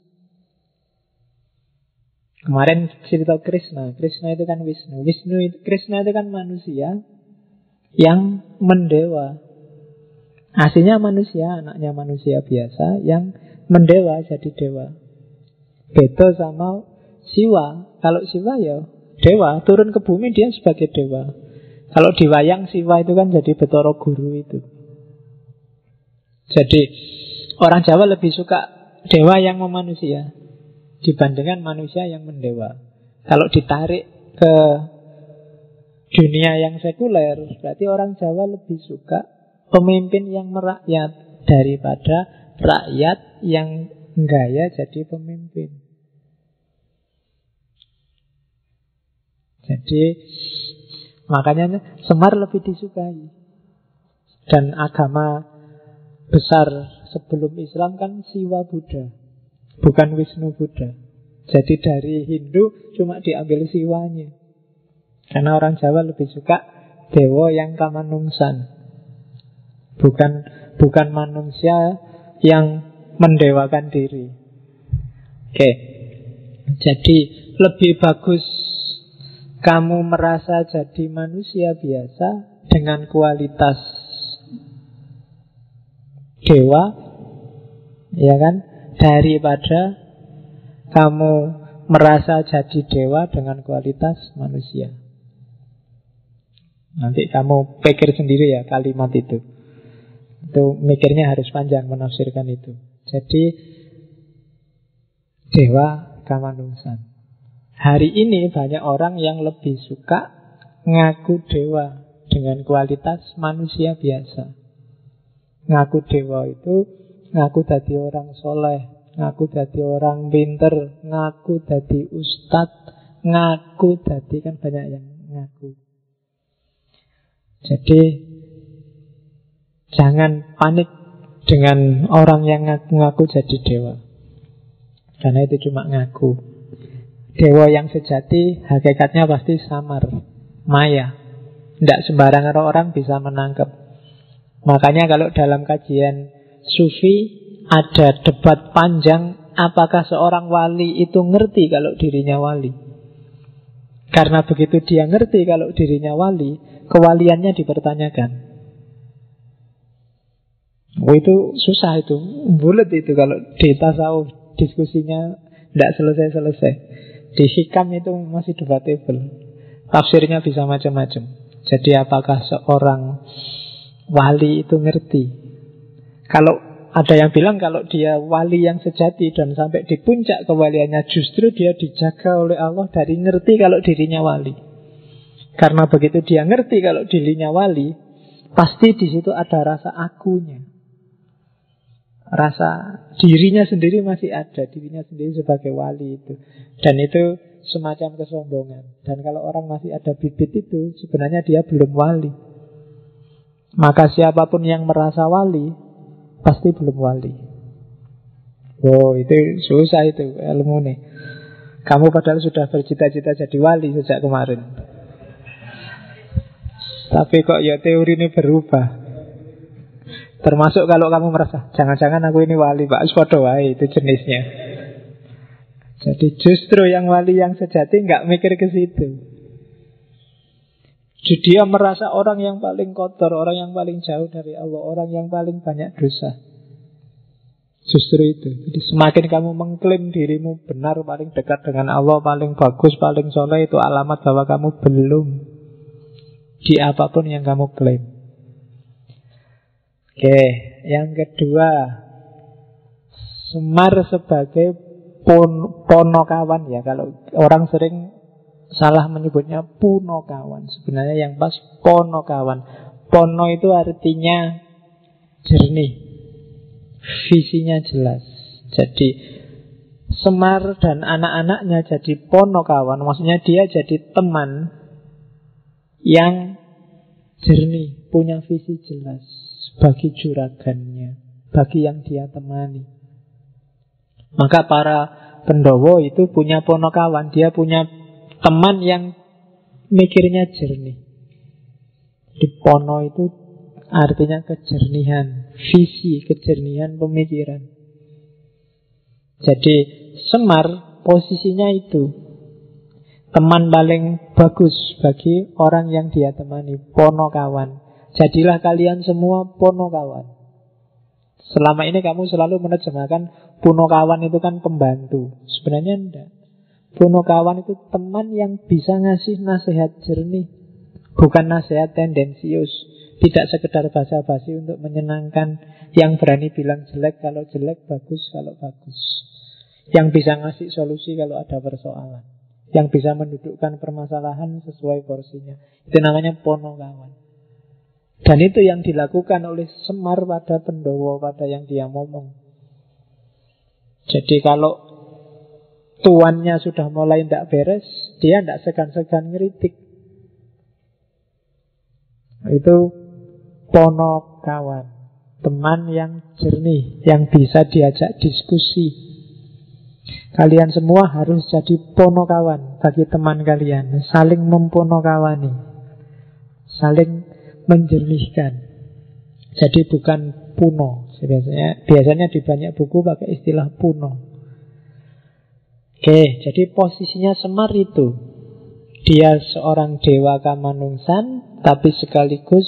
Kemarin cerita Krishna, Krishna itu kan Wisnu. Wisnu itu, Krishna itu kan manusia yang mendewa. Aslinya manusia, anaknya manusia biasa yang mendewa jadi dewa. Beda sama Siwa. Kalau Siwa ya dewa, turun ke bumi dia sebagai dewa. Kalau di wayang Siwa itu kan jadi Betoro Guru itu. Jadi orang Jawa lebih suka dewa yang memanusia dibandingkan manusia yang mendewa. Kalau ditarik ke dunia yang sekuler, berarti orang Jawa lebih suka pemimpin yang merakyat daripada rakyat yang gaya jadi pemimpin. Jadi makanya Semar lebih disukai dan agama besar sebelum Islam kan Siwa Buddha, bukan Wisnu Buddha. Jadi dari Hindu cuma diambil Siwanya. Karena orang Jawa lebih suka dewa yang kamanungsan. Bukan bukan manusia yang mendewakan diri. Oke. Jadi lebih bagus kamu merasa jadi manusia biasa dengan kualitas dewa, ya kan? Daripada kamu merasa jadi dewa dengan kualitas manusia. Nanti kamu pikir sendiri ya kalimat itu. Itu mikirnya harus panjang menafsirkan itu. Jadi dewa kamanungsan. Hari ini banyak orang yang lebih suka ngaku dewa dengan kualitas manusia biasa. Ngaku dewa itu ngaku jadi orang soleh, ngaku jadi orang pinter, ngaku jadi ustadz, ngaku jadi kan banyak yang ngaku. Jadi jangan panik dengan orang yang ngaku-ngaku jadi dewa. Karena itu cuma ngaku. Dewa yang sejati hakikatnya pasti samar, maya. Tidak sembarangan orang bisa menangkap. Makanya kalau dalam kajian sufi ada debat panjang apakah seorang wali itu ngerti kalau dirinya wali. Karena begitu dia ngerti kalau dirinya wali, kewaliannya dipertanyakan. Oh itu susah itu, bulat itu kalau di tasawuf diskusinya tidak selesai-selesai. Di hikam itu masih debatable. Tafsirnya bisa macam-macam. Jadi apakah seorang wali itu ngerti? Kalau ada yang bilang kalau dia wali yang sejati dan sampai di puncak kewaliannya justru dia dijaga oleh Allah dari ngerti kalau dirinya wali. Karena begitu dia ngerti kalau dirinya wali, pasti di situ ada rasa akunya. Rasa dirinya sendiri masih ada, dirinya sendiri sebagai wali itu. Dan itu semacam kesombongan. Dan kalau orang masih ada bibit itu, sebenarnya dia belum wali. Maka siapa pun yang merasa wali, pasti belum wali. Wow, itu susah itu ilmu nih. Kamu padahal sudah bercita-cita jadi wali sejak kemarin. Tapi kok ya teori ini berubah. Termasuk kalau kamu merasa jangan-jangan aku ini wali, Pak. Sepodo wae itu jenisnya. Jadi justru yang wali yang sejati nggak mikir ke situ. Jadi dia merasa orang yang paling kotor, orang yang paling jauh dari Allah, orang yang paling banyak dosa. Justru itu. Jadi semakin kamu mengklaim dirimu benar, paling dekat dengan Allah, paling bagus, paling soleh, itu alamat bahwa kamu belum di apa pun yang kamu klaim. Oke, yang kedua, Semar sebagai pon ponokawan ya. Kalau orang sering salah menyebutnya punokawan. Sebenarnya yang pas ponokawan. Pono itu artinya jernih. Visinya jelas. Jadi Semar dan anak-anaknya jadi ponokawan. Maksudnya dia jadi teman yang jernih, punya visi jelas bagi juragannya, bagi yang dia temani. Maka para pendowo itu punya ponokawan, dia punya teman yang mikirnya jernih. Di pono itu artinya kejernihan, visi, kejernihan pemikiran. Jadi Semar posisinya itu Teman paling bagus bagi orang yang dia temani Pono kawan Jadilah kalian semua pono kawan Selama ini kamu selalu menerjemahkan Puno kawan itu kan pembantu. Sebenarnya enggak. Puno kawan itu teman yang bisa ngasih nasihat jernih Bukan nasihat tendensius. Tidak sekedar basa-basi untuk menyenangkan. Yang berani bilang jelek kalau jelek Bagus kalau bagus. Yang bisa ngasih solusi kalau ada persoalan yang bisa mendudukkan permasalahan sesuai porsinya. Itu namanya ponokawan. Dan itu yang dilakukan oleh Semar pada pendowo, pada yang dia ngomong. Jadi kalau tuannya sudah mulai tidak beres, dia tidak segan-segan ngeritik. Itu ponokawan, teman yang jernih, yang bisa diajak diskusi, Kalian semua harus jadi ponokawan bagi teman kalian. Saling memponokawani. Saling menjernihkan. Jadi bukan puno. Biasanya, biasanya di banyak buku pakai istilah puno. Oke, jadi posisinya Semar itu. Dia seorang dewa kamanungsan tapi sekaligus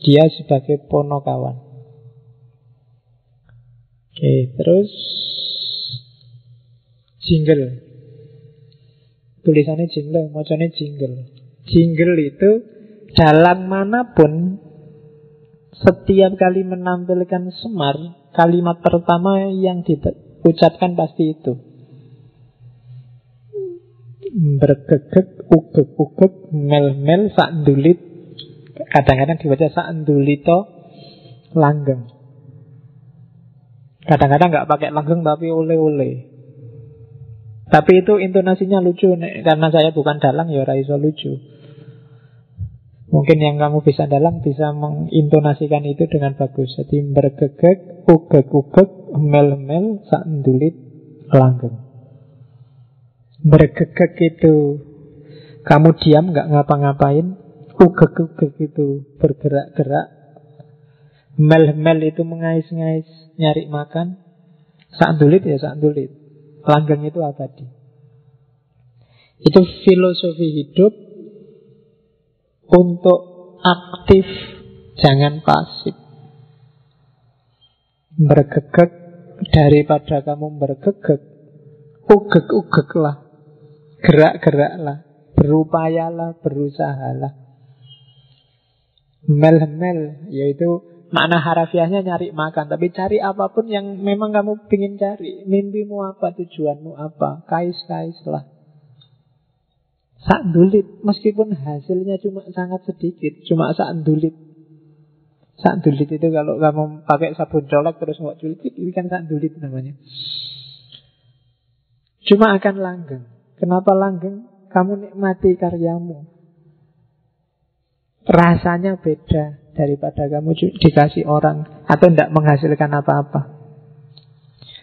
dia sebagai ponokawan. Oke, terus jingle. Tulisannya jingle, macamnya jingle. Jingle itu dalam mana pun setiap kali menampilkan semar, kalimat pertama yang diucapkan pasti itu. Bergegek, ugek-ugek, mel-mel, sak dulit. Kadang-kadang dibaca sak dulito, langgeng. Kadang-kadang nggak pakai langgeng tapi ole-ole. Tapi itu intonasinya lucu nek, karena saya bukan dalang ya raiso lucu. Mungkin yang kamu bisa dalam bisa mengintonasikan itu dengan bagus. Jadi bergegek, ugek-ugek, mel-mel, sak dulit, langgeng. Bergegek itu kamu diam nggak ngapa-ngapain. Ugek-ugek itu bergerak-gerak. Mel-mel itu mengais-ngais nyari makan. Sak dulit ya sak dulit. Langgeng itu abadi. Itu filosofi hidup untuk aktif, jangan pasif. Bergegek daripada kamu bergegek, ugek-ugeklah, gerak-geraklah, berupayalah, berusahalah. Mel-mel, yaitu makna harafiahnya nyari makan, tapi cari apa pun yang memang kamu ingin cari. Mimpimu apa, tujuanmu apa, kais-kais lah. Sak dulit Meskipun hasilnya cuma sangat sedikit Cuma sak dulit Sak dulit itu kalau kamu pakai sabun colek Terus mau dulit Ini kan sak dulit namanya Cuma akan langgeng Kenapa langgeng? Kamu nikmati karyamu Rasanya beda Daripada kamu dikasih orang Atau tidak menghasilkan apa-apa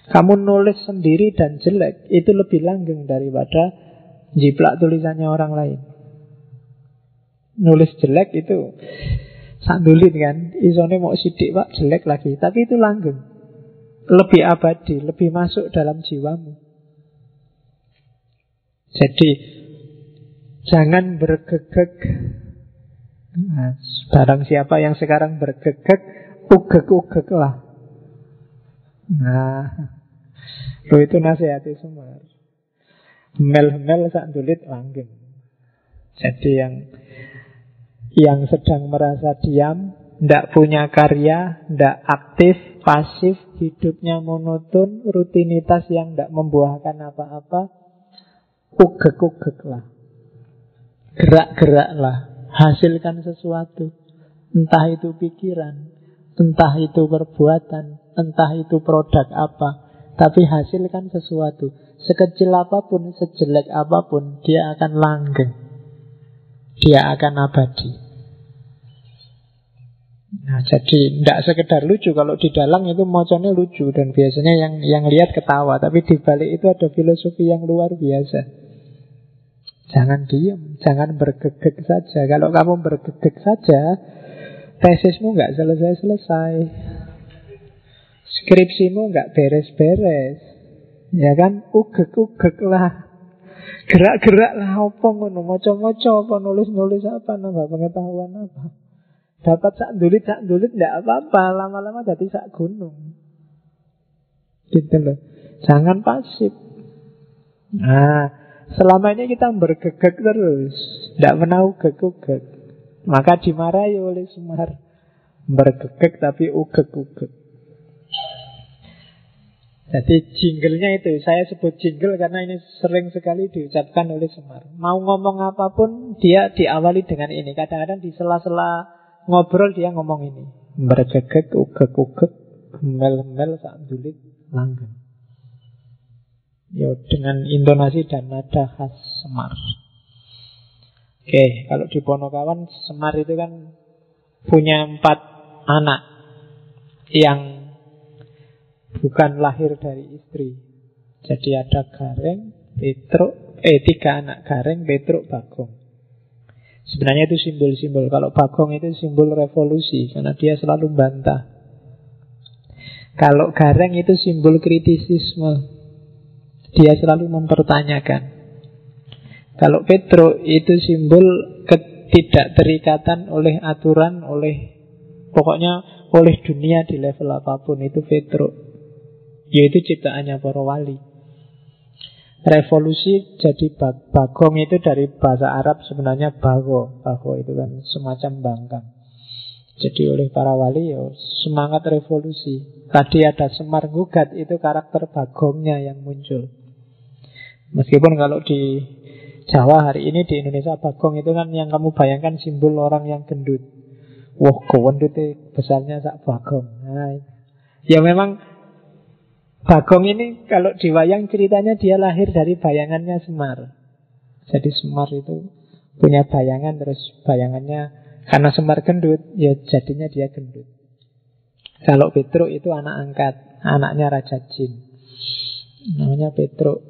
Kamu nulis sendiri dan jelek Itu lebih langgeng daripada jiplak tulisannya orang lain. Nulis jelek itu sandulin kan, isone mau sidik pak jelek lagi, tapi itu langgeng. Lebih abadi, lebih masuk dalam jiwamu. Jadi jangan bergegek. Barang siapa yang sekarang bergegek, ugek-ugek lah. Nah, lo itu nasihati semua. Mel-mel sak dulit langgeng. Jadi yang yang sedang merasa diam, tidak punya karya, tidak aktif, pasif, hidupnya monoton, rutinitas yang tidak membuahkan apa-apa, ugek-ugek lah. Gerak-gerak lah. Hasilkan sesuatu. Entah itu pikiran, entah itu perbuatan, entah itu produk apa. Tapi hasilkan sesuatu. Sekecil apa pun, sejelek apa pun, dia akan langgeng. Dia akan abadi. Nah, jadi tidak sekedar lucu kalau di dalam itu moconnya lucu dan biasanya yang yang lihat ketawa, tapi di balik itu ada filosofi yang luar biasa. Jangan diam, jangan bergegek saja. Kalau kamu bergegek saja, tesismu nggak selesai-selesai. Skripsimu nggak beres-beres. Ya kan? Ugek-ugek lah. Gerak-gerak lah apa ngono, moco-moco apa nulis-nulis apa nambah pengetahuan apa. Dapat sak dulit sak dulit ndak apa-apa, lama-lama jadi sak gunung. Gitu loh. Jangan pasif. Nah, selama ini kita bergegek terus, tidak pernah ugek-ugek. Maka dimarahi oleh Semar. Bergegek tapi ugek-ugek. Jadi jinglenya itu Saya sebut jingle karena ini sering sekali diucapkan oleh Semar Mau ngomong apa pun dia diawali dengan ini Kadang-kadang di sela-sela ngobrol dia ngomong ini Bergegek, ugek-ugek, mel-mel, dulit, langgeng Ya, dengan intonasi dan nada khas Semar Oke, kalau di Ponokawan Semar itu kan punya empat anak yang bukan lahir dari istri. Jadi ada Gareng, Petruk, eh tiga anak Gareng, Petruk, Bagong. Sebenarnya itu simbol-simbol. Kalau Bagong itu simbol revolusi karena dia selalu bantah. Kalau Gareng itu simbol kritisisme. Dia selalu mempertanyakan. Kalau Petruk itu simbol tidak terikatan oleh aturan, oleh pokoknya oleh dunia di level apa pun itu Petro. Yaitu ciptaannya para wali. Revolusi jadi bagong itu dari bahasa Arab sebenarnya bago. Bago itu kan semacam bangkang. Jadi oleh para wali ya semangat revolusi. Tadi ada Semar Gugat itu karakter bagongnya yang muncul. Meskipun kalau di Jawa hari ini di Indonesia bagong itu kan yang kamu bayangkan simbol orang yang gendut. Wah, gendut itu besarnya sak bagong. Nah, ya memang bagong ini kalau di wayang ceritanya dia lahir dari bayangannya Semar. Jadi Semar itu punya bayangan terus bayangannya karena Semar gendut, ya jadinya dia gendut. Kalau Petruk itu anak angkat, anaknya Raja Jin. Namanya Petruk.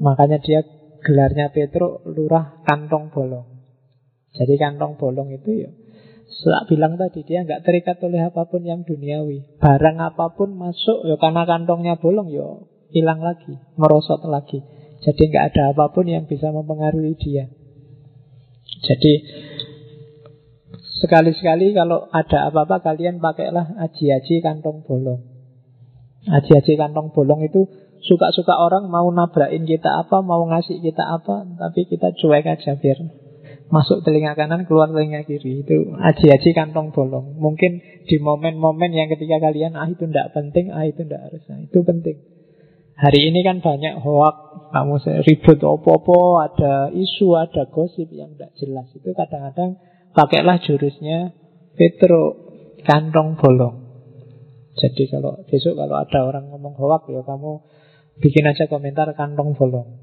Makanya dia gelarnya Petruk lurah kantong bolong. Jadi kantong bolong itu ya Setelah bilang tadi dia nggak terikat oleh apa pun yang duniawi. Barang apa pun masuk ya karena kantongnya bolong ya hilang lagi, merosot lagi. Jadi nggak ada apa pun yang bisa mempengaruhi dia. Jadi Sekali-sekali kalau ada apa-apa kalian pakailah aji-aji kantong bolong. Aji-aji kantong bolong itu suka-suka orang mau nabrakin kita apa, mau ngasih kita apa, tapi kita cuek aja biar masuk telinga kanan, keluar telinga kiri. Itu aji-aji kantong bolong. Mungkin di momen-momen yang ketika kalian, ah itu tidak penting, ah itu tidak harus. Nah, itu penting. Hari ini kan banyak hoak, kamu ribut opo-opo, ada isu, ada gosip yang tidak jelas. Itu kadang-kadang pakailah jurusnya Petro kantong bolong. Jadi kalau besok kalau ada orang ngomong hoak ya kamu bikin aja komentar kantong bolong.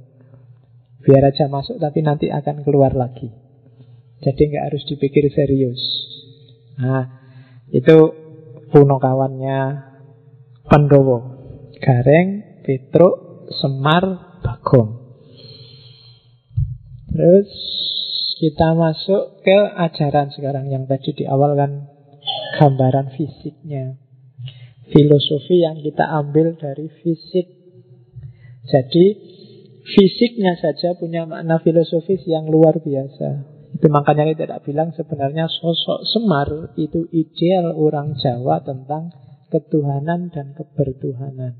Biar aja masuk tapi nanti akan keluar lagi. Jadi nggak harus dipikir serius. Nah, itu puno kawannya Pandowo. Gareng, Petro, Semar, Bagong. Terus kita masuk ke ajaran sekarang yang tadi di awal kan gambaran fisiknya. Filosofi yang kita ambil dari fisik. Jadi fisiknya saja punya makna filosofis yang luar biasa. Itu makanya kita tidak bilang sebenarnya sosok Semar itu ideal orang Jawa tentang ketuhanan dan kebertuhanan.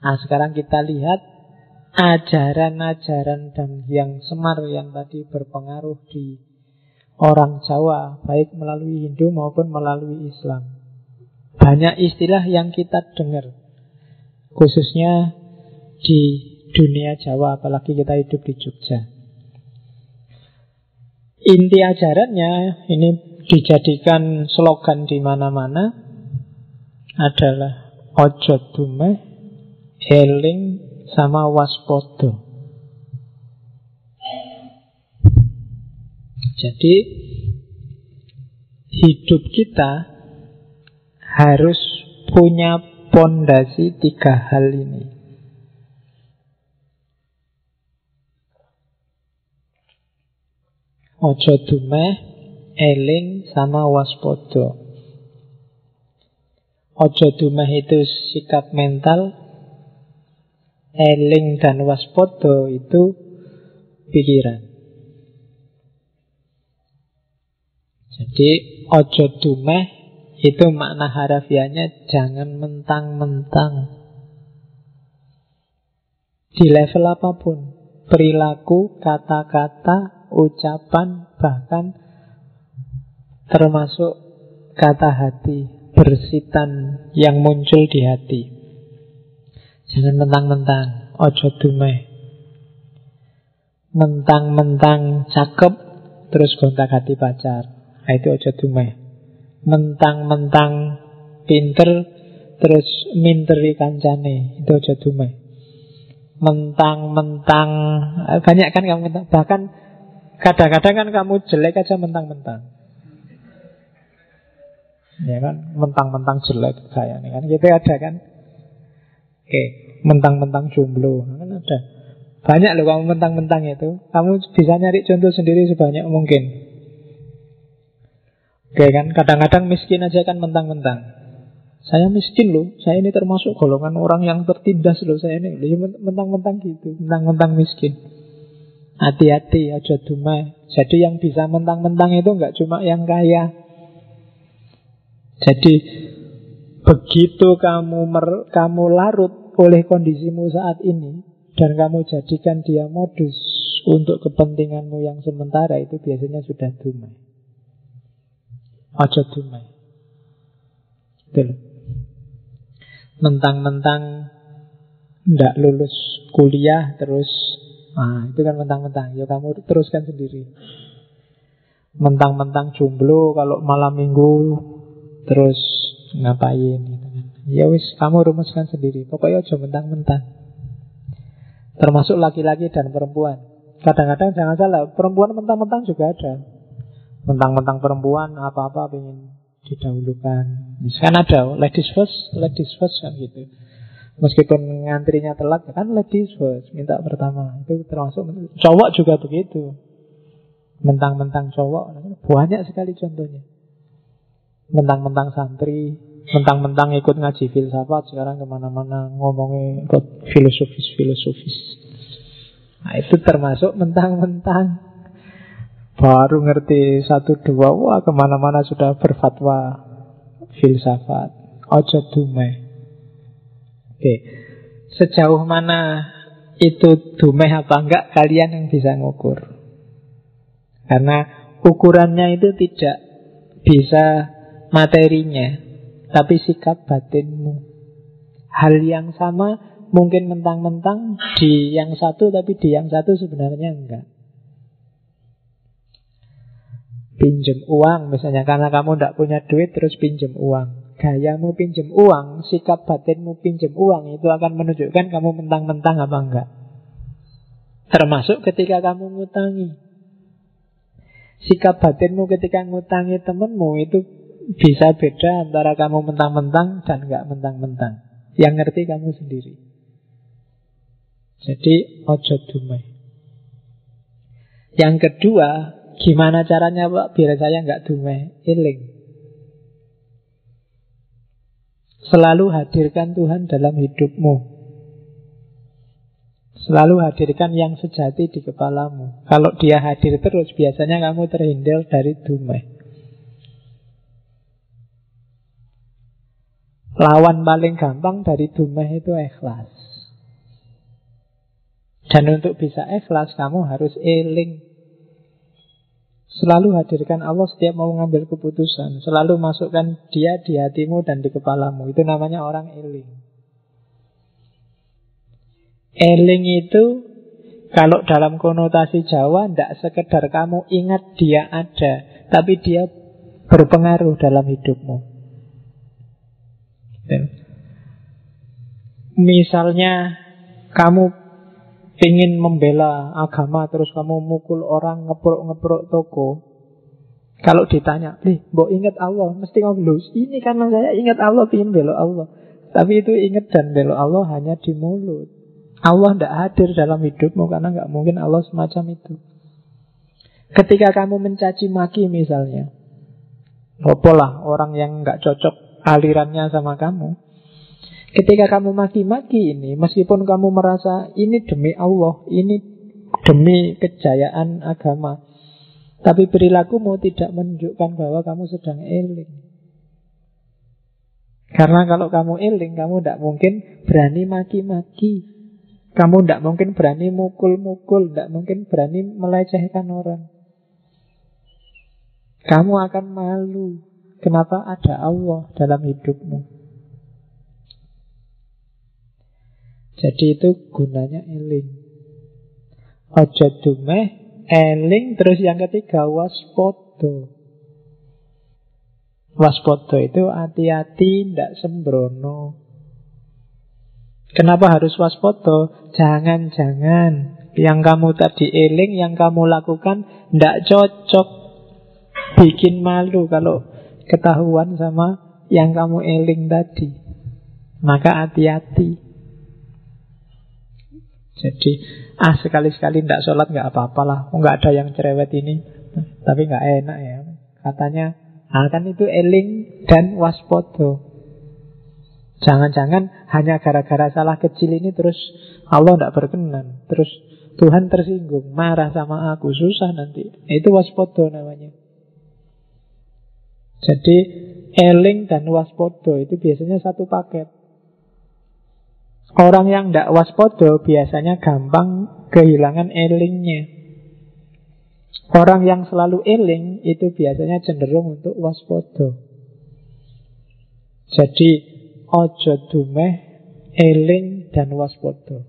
Nah sekarang kita lihat ajaran-ajaran dan yang semar yang tadi berpengaruh di orang Jawa, baik melalui Hindu maupun melalui Islam. Banyak istilah yang kita dengar, khususnya di dunia Jawa, apalagi kita hidup di Jogja. Inti ajarannya ini dijadikan slogan di mana-mana adalah ojo dume eling sama waspodo. Jadi hidup kita harus punya pondasi tiga hal ini. Ojo dumeh, eling, sama waspodo. Ojo dumeh itu sikap mental, Eling dan waspodo itu pikiran. Jadi ojo dumeh itu makna harafiahnya jangan mentang-mentang. Di level apa pun, perilaku, kata-kata, ucapan, bahkan termasuk kata hati, bersitan yang muncul di hati. Jangan mentang-mentang, ojo dumeh. Mentang-mentang cakep, terus gonta hati pacar. Nah, itu ojo dumeh. Mentang-mentang pinter, terus minteri kancane. Itu ojo dumeh. Mentang-mentang, banyak kan kamu. Bahkan kadang-kadang kan kamu jelek aja mentang-mentang. Ya kan, mentang-mentang jelek kayak ini kan. Gitu ada kan. Oke, mentang-mentang jomblo. Kan ada. Banyak loh kamu mentang-mentang itu. Kamu bisa nyari contoh sendiri sebanyak mungkin. Oke kan, kadang-kadang miskin aja kan mentang-mentang. Saya miskin loh, saya ini termasuk golongan orang yang tertindas loh saya ini. Ya mentang-mentang gitu, mentang-mentang miskin. Hati-hati, aja dumai. Jadi yang bisa mentang-mentang itu nggak cuma yang kaya. Jadi begitu kamu mer, kamu larut oleh kondisimu saat ini dan kamu jadikan dia modus untuk kepentinganmu yang sementara itu biasanya sudah dumai. Aja dumai. Betul. Mentang-mentang ndak lulus kuliah terus Nah, itu kan mentang-mentang. Ya kamu teruskan sendiri. Mentang-mentang jomblo kalau malam minggu terus ngapain gitu kan. Ya wis kamu rumuskan sendiri. Pokoknya aja mentang-mentang. Termasuk laki-laki dan perempuan. Kadang-kadang jangan salah, perempuan mentang-mentang juga ada. Mentang-mentang perempuan apa-apa pengen didahulukan. Kan ada ladies first, ladies first kan gitu. Meskipun ngantrinya telat kan ladies first minta pertama. Itu termasuk cowok juga begitu. Mentang-mentang cowok banyak sekali contohnya. Mentang-mentang santri mentang-mentang ikut ngaji filsafat sekarang ke mana-mana ngomongin filosofis-filosofis. Nah itu termasuk mentang-mentang baru ngerti satu dua wah ke mana-mana sudah berfatwa filsafat ojo dumai Oke, sejauh mana itu dumeh apa enggak kalian yang bisa ngukur. Karena ukurannya itu tidak bisa materinya, tapi sikap batinmu. Hal yang sama mungkin mentang-mentang di yang satu, tapi di yang satu sebenarnya enggak. Pinjam uang misalnya karena kamu tidak punya duit terus pinjam uang gayamu pinjam uang, sikap batinmu pinjam uang itu akan menunjukkan kamu mentang-mentang apa enggak. Termasuk ketika kamu ngutangi. Sikap batinmu ketika ngutangi temenmu itu bisa beda antara kamu mentang-mentang dan enggak mentang-mentang. Yang ngerti kamu sendiri. Jadi ojo dumai. Yang kedua, gimana caranya Pak biar saya enggak dumai? Iling. Selalu hadirkan Tuhan dalam hidupmu. Selalu hadirkan yang sejati di kepalamu. Kalau dia hadir terus, biasanya kamu terhindar dari dumai. Lawan paling gampang dari dumai itu ikhlas. Dan untuk bisa ikhlas, kamu harus eling Selalu hadirkan Allah setiap mau mengambil keputusan. Selalu masukkan dia di hatimu dan di kepalamu. Itu namanya orang eling. Eling itu kalau dalam konotasi Jawa tidak sekedar kamu ingat dia ada, tapi dia berpengaruh dalam hidupmu. Misalnya kamu ingin membela agama terus kamu mukul orang ngeprok-ngeprok toko kalau ditanya, nih, mbok ingat Allah, mesti ngomong, ini karena saya ingat Allah, ingin belok Allah. Tapi itu ingat dan belok Allah hanya di mulut. Allah tidak hadir dalam hidupmu karena nggak mungkin Allah semacam itu. Ketika kamu mencaci maki misalnya, lah orang yang nggak cocok alirannya sama kamu. Ketika kamu maki-maki ini, meskipun kamu merasa ini demi Allah, ini demi kejayaan agama, tapi perilakumu tidak menunjukkan bahwa kamu sedang eling. Karena kalau kamu eling, kamu tidak mungkin berani maki-maki. Kamu tidak mungkin berani mukul-mukul, tidak mungkin berani melecehkan orang. Kamu akan malu. Kenapa ada Allah dalam hidupmu? Jadi itu gunanya eling. Ojo dumeh, eling, terus yang ketiga waspodo. Waspodo itu hati-hati, tidak sembrono. Kenapa harus waspodo? Jangan-jangan yang kamu tadi eling, yang kamu lakukan tidak cocok. Bikin malu kalau ketahuan sama yang kamu eling tadi. Maka hati-hati. Jadi ah sekali-sekali tidak sholat nggak apa-apalah, oh, nggak ada yang cerewet ini, tapi nggak enak ya. Katanya, ah kan itu eling dan waspodo. Jangan-jangan hanya gara-gara salah kecil ini terus Allah tidak berkenan, terus Tuhan tersinggung, marah sama aku, susah nanti. Itu waspodo namanya. Jadi eling dan waspodo itu biasanya satu paket. Orang yang tidak waspodo biasanya gampang kehilangan elingnya. Orang yang selalu eling itu biasanya cenderung untuk waspodo. Jadi ojo dumeh, eling dan waspodo.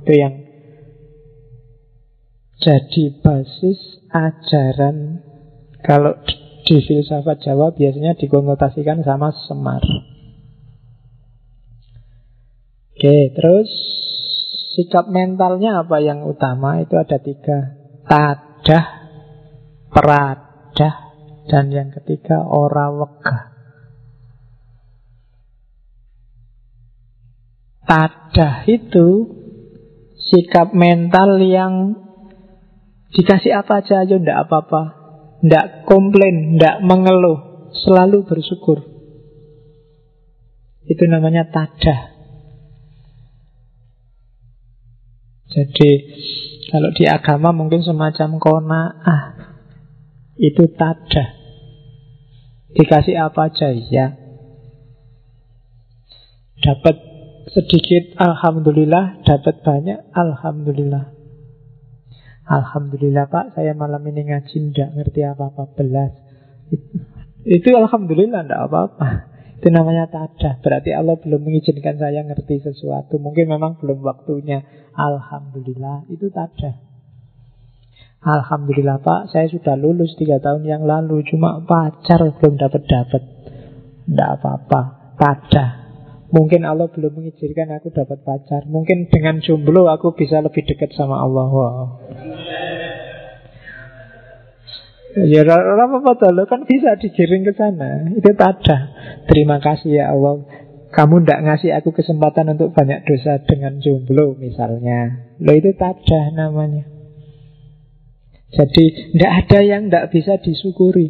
Itu yang jadi basis ajaran kalau di filsafat Jawa biasanya dikonotasikan sama Semar. Oke, terus sikap mentalnya apa yang utama? Itu ada tiga. Tadah, peradah, dan yang ketiga ora wegah. Tadah itu sikap mental yang Dikasih apa aja aja ndak apa-apa. Ndak komplain, ndak mengeluh. Selalu bersyukur. Itu namanya tada. Jadi kalau di agama mungkin semacam kona ah itu tada. Dikasih apa aja ya. Dapat sedikit alhamdulillah, dapat banyak alhamdulillah. Alhamdulillah Pak, saya malam ini ngaji tidak ngerti apa-apa belas. Itu, Alhamdulillah tidak apa-apa. Itu namanya tada. Berarti Allah belum mengizinkan saya ngerti sesuatu. Mungkin memang belum waktunya. Alhamdulillah, itu tada. Alhamdulillah Pak, saya sudah lulus tiga tahun yang lalu. Cuma pacar belum dapat-dapat. Tidak apa-apa. Tada. Mungkin Allah belum mengizinkan aku dapat pacar. Mungkin dengan jomblo aku bisa lebih dekat sama Allah. Wow. Ya apa-apa lo kan bisa digiring ke sana. Itu tada. Terima kasih ya Allah. Kamu tidak ngasih aku kesempatan untuk banyak dosa dengan jomblo misalnya. Lo itu tada namanya. Jadi tidak ada yang tidak bisa disyukuri.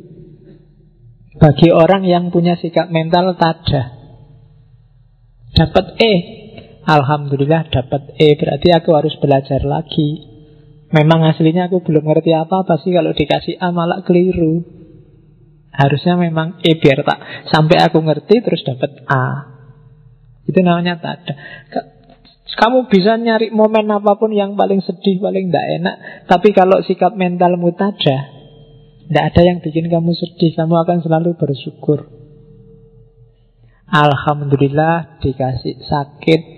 Bagi orang yang punya sikap mental tada. Dapat E. Alhamdulillah dapat E. Berarti aku harus belajar lagi. Memang aslinya aku belum ngerti apa-apa sih kalau dikasih A malah keliru. Harusnya memang E biar tak sampai aku ngerti terus dapat A. Itu namanya tak ada. Kamu bisa nyari momen apa pun yang paling sedih, paling tidak enak. Tapi kalau sikap mentalmu tada, tidak ada yang bikin kamu sedih. Kamu akan selalu bersyukur. Alhamdulillah dikasih sakit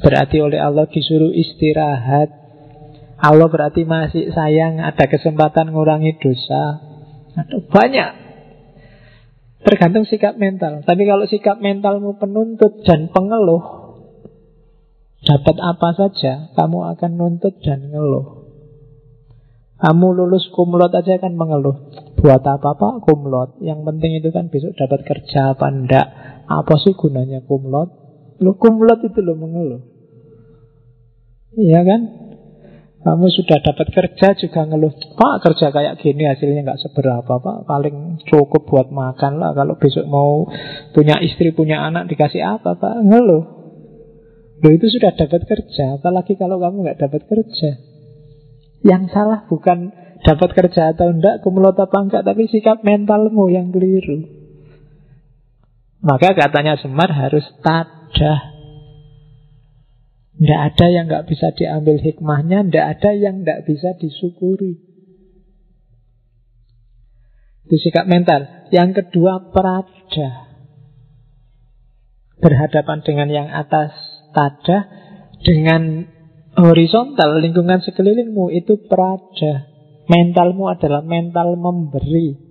Berarti oleh Allah disuruh istirahat Allah berarti masih sayang Ada kesempatan ngurangi dosa Ada banyak Tergantung sikap mental Tapi kalau sikap mentalmu penuntut dan pengeluh Dapat apa saja Kamu akan nuntut dan ngeluh kamu lulus kumlot aja kan mengeluh. Buat apa pak kumlot? Yang penting itu kan besok dapat kerja apa ndak. Apa sih gunanya kumlot? Lu kumlot itu lo mengeluh. Iya kan? Kamu sudah dapat kerja juga ngeluh Pak kerja kayak gini hasilnya nggak seberapa Pak. Paling cukup buat makan lah. Kalau besok mau punya istri punya anak Dikasih apa Pak? Ngeluh. Lo itu sudah dapat kerja. Apalagi kalau kamu nggak dapat kerja. Yang salah bukan dapat kerja atau enggak, kumulot apa enggak, tapi sikap mentalmu yang keliru. Maka katanya Semar harus tadah. Tidak ada yang nggak bisa diambil hikmahnya, tidak ada yang nggak bisa disyukuri. Itu sikap mental. Yang kedua, perada. Berhadapan dengan yang atas tada, dengan horizontal lingkungan sekelilingmu itu perada. Mentalmu adalah mental memberi.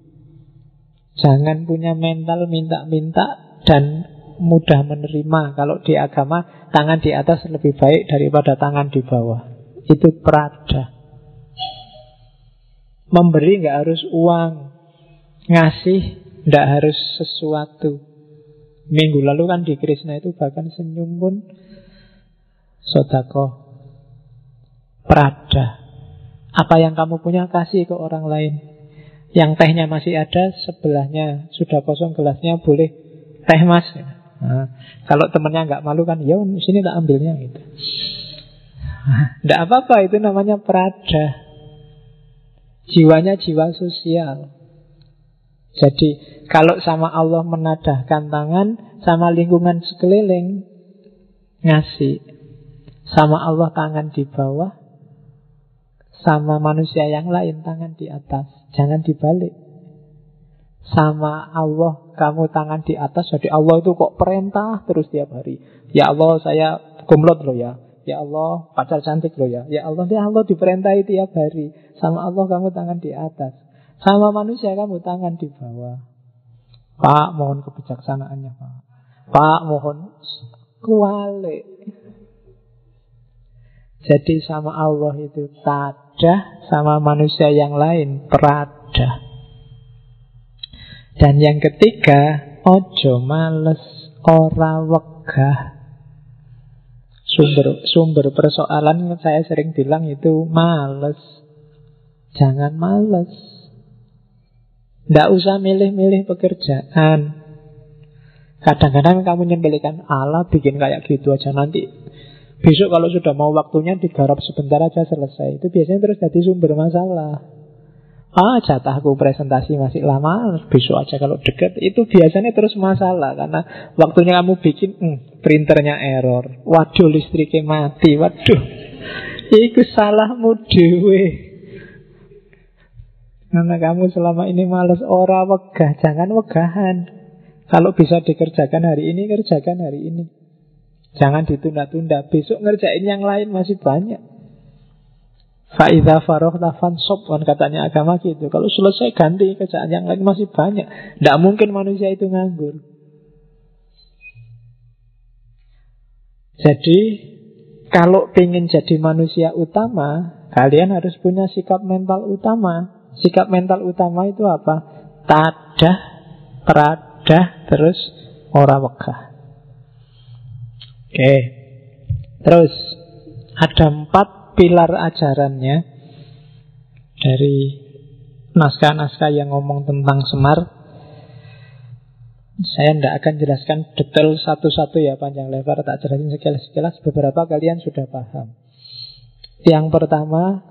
Jangan punya mental minta-minta dan mudah menerima. Kalau di agama, tangan di atas lebih baik daripada tangan di bawah. Itu perada. Memberi nggak harus uang, ngasih nggak harus sesuatu. Minggu lalu kan di Krishna itu bahkan senyum pun sodako Prada. Apa yang kamu punya kasih ke orang lain. Yang tehnya masih ada, sebelahnya sudah kosong gelasnya boleh teh mas. Nah, kalau temennya nggak malu kan, ya sini tak ambilnya gitu. Tidak apa-apa, itu namanya perada. Jiwanya jiwa sosial. Jadi kalau sama Allah menadahkan tangan, sama lingkungan sekeliling ngasih. Sama Allah tangan di bawah, sama manusia yang lain tangan di atas. Jangan dibalik. Sama Allah kamu tangan di atas, jadi Allah itu kok perintah terus tiap hari. Ya Allah saya kumlot loh ya. Ya Allah pacar cantik loh ya. Ya Allah, ya Allah diperintahi tiap hari. Sama Allah kamu tangan di atas. Sama manusia kamu tangan di bawah. Pak, mohon kebijaksanaannya, Pak. Pak, mohon kuali. Jadi sama Allah itu tada, sama manusia yang lain perada. Dan yang ketiga, ojo males ora wegah. Sumber sumber persoalan saya sering bilang itu males. Jangan males. Tidak usah milih-milih pekerjaan. Kadang-kadang kamu nyembelikan Allah bikin kayak gitu aja nanti. Besok kalau sudah mau waktunya digarap sebentar aja selesai. Itu biasanya terus jadi sumber masalah. Ah jatahku presentasi masih lama Besok aja kalau deket Itu biasanya terus masalah Karena waktunya kamu bikin hmm, Printernya error Waduh listriknya mati Waduh Itu salahmu dewe karena kamu selama ini males ora wegah, jangan wegahan. Kalau bisa dikerjakan hari ini, kerjakan hari ini. Jangan ditunda-tunda. Besok ngerjain yang lain masih banyak. Faidah faroh tafan sop kan katanya agama gitu. Kalau selesai ganti kerjaan yang lain masih banyak. Tidak mungkin manusia itu nganggur. Jadi kalau ingin jadi manusia utama, kalian harus punya sikap mental utama. Sikap mental utama itu apa? Tadah, peradah, terus ora wegah. Oke. Terus ada empat pilar ajarannya dari naskah-naskah yang ngomong tentang Semar. Saya tidak akan jelaskan detail satu-satu ya panjang lebar, tak jelasin sekilas-sekilas. Beberapa kalian sudah paham. Yang pertama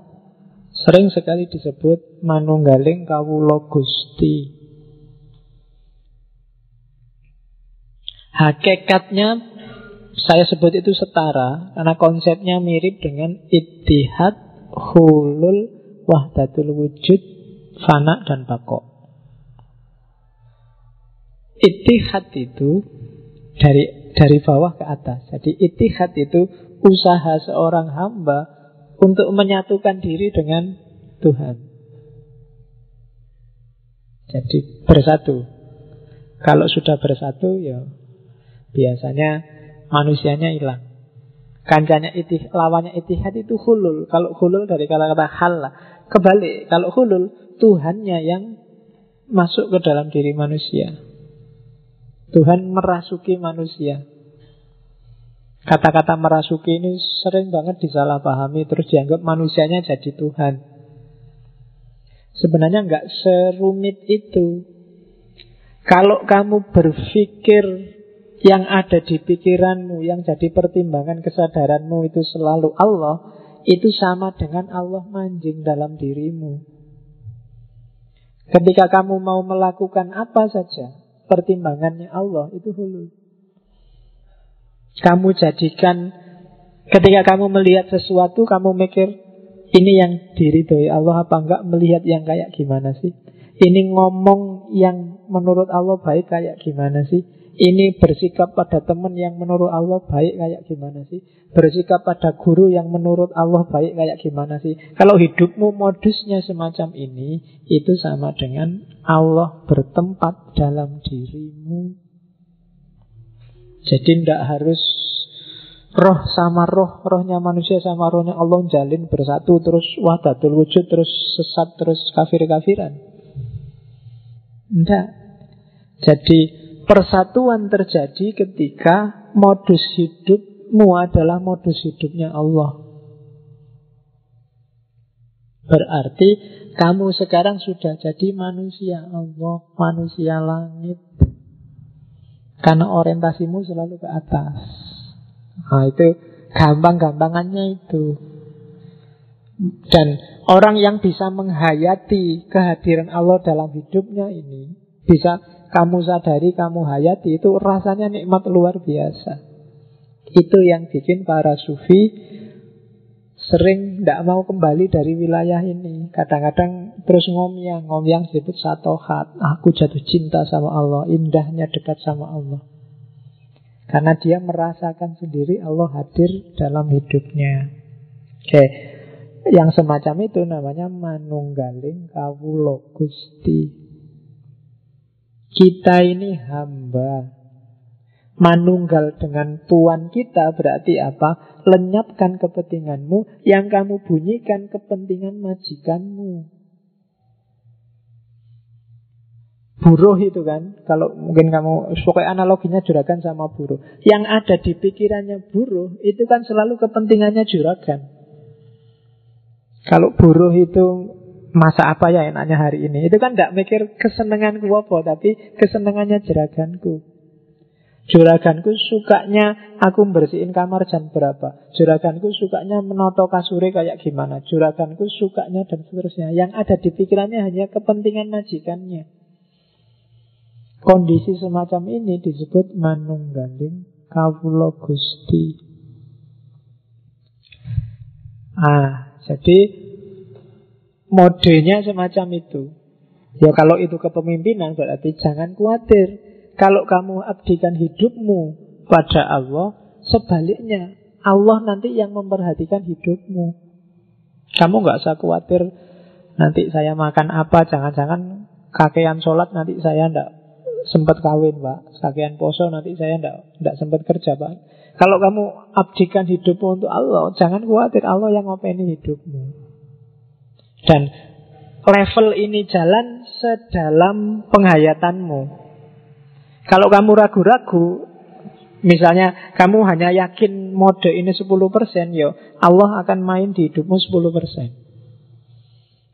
Sering sekali disebut manunggaling kawulo gusti. Hakikatnya saya sebut itu setara karena konsepnya mirip dengan ittihad, hulul, wahdatul wujud, fana dan bako. Ittihad itu dari dari bawah ke atas. Jadi ittihad itu usaha seorang hamba untuk menyatukan diri dengan Tuhan. Jadi bersatu. Kalau sudah bersatu ya biasanya manusianya hilang. Kancanya itih, lawannya itihad itu hulul. Kalau hulul dari kata-kata hal. Kebalik, kalau hulul Tuhannya yang masuk ke dalam diri manusia. Tuhan merasuki manusia. Kata-kata merasuki ini sering banget disalahpahami Terus dianggap manusianya jadi Tuhan Sebenarnya nggak serumit itu Kalau kamu berpikir yang ada di pikiranmu Yang jadi pertimbangan kesadaranmu itu selalu Allah Itu sama dengan Allah manjing dalam dirimu Ketika kamu mau melakukan apa saja Pertimbangannya Allah itu hulul kamu jadikan ketika kamu melihat sesuatu kamu mikir ini yang diridhoi Allah apa enggak melihat yang kayak gimana sih? Ini ngomong yang menurut Allah baik kayak gimana sih? Ini bersikap pada teman yang menurut Allah baik kayak gimana sih? Bersikap pada guru yang menurut Allah baik kayak gimana sih? Kalau hidupmu modusnya semacam ini, itu sama dengan Allah bertempat dalam dirimu. Jadi tidak harus roh sama roh, rohnya manusia sama rohnya Allah jalin bersatu terus wahdatul wujud terus sesat terus kafir-kafiran. Tidak. Jadi persatuan terjadi ketika modus hidupmu adalah modus hidupnya Allah. Berarti kamu sekarang sudah jadi manusia Allah, manusia langit. Karena orientasimu selalu ke atas. Nah itu gampang-gampangannya itu. Dan orang yang bisa menghayati kehadiran Allah dalam hidupnya ini, bisa kamu sadari, kamu hayati, itu rasanya nikmat luar biasa. Itu yang bikin para sufi sering tidak mau kembali dari wilayah ini. Kadang-kadang terus ngomyang, ngomyang disebut satohat. Aku jatuh cinta sama Allah, indahnya dekat sama Allah. Karena dia merasakan sendiri Allah hadir dalam hidupnya. Oke, yang semacam itu namanya manunggaling kawulo gusti. Kita ini hamba. Manunggal dengan Tuhan kita berarti apa? Lenyapkan kepentinganmu, yang kamu bunyikan kepentingan majikanmu. Buruh itu kan Kalau mungkin kamu Pokoknya analoginya juragan sama buruh Yang ada di pikirannya buruh Itu kan selalu kepentingannya juragan Kalau buruh itu Masa apa ya enaknya hari ini? Itu kan tidak mikir kesenanganku apa Tapi kesenangannya juraganku. Juraganku sukanya aku bersihin kamar jam berapa? Juraganku sukanya menoto kasure kayak gimana? Juraganku sukanya dan seterusnya. Yang ada di pikirannya hanya kepentingan majikannya. Kondisi semacam ini disebut manunggaling kawula Gusti. Ah, jadi modenya semacam itu. Ya kalau itu kepemimpinan berarti jangan khawatir. Kalau kamu abdikan hidupmu pada Allah, sebaliknya Allah nanti yang memperhatikan hidupmu. Kamu nggak usah khawatir nanti saya makan apa, jangan-jangan kakean sholat nanti saya ndak sempat kawin pak Sekian poso nanti saya tidak sempat kerja pak Kalau kamu abdikan hidupmu untuk Allah Jangan khawatir Allah yang ngopeni hidupmu Dan level ini jalan sedalam penghayatanmu Kalau kamu ragu-ragu Misalnya kamu hanya yakin mode ini 10% Yo, Allah akan main di hidupmu 10%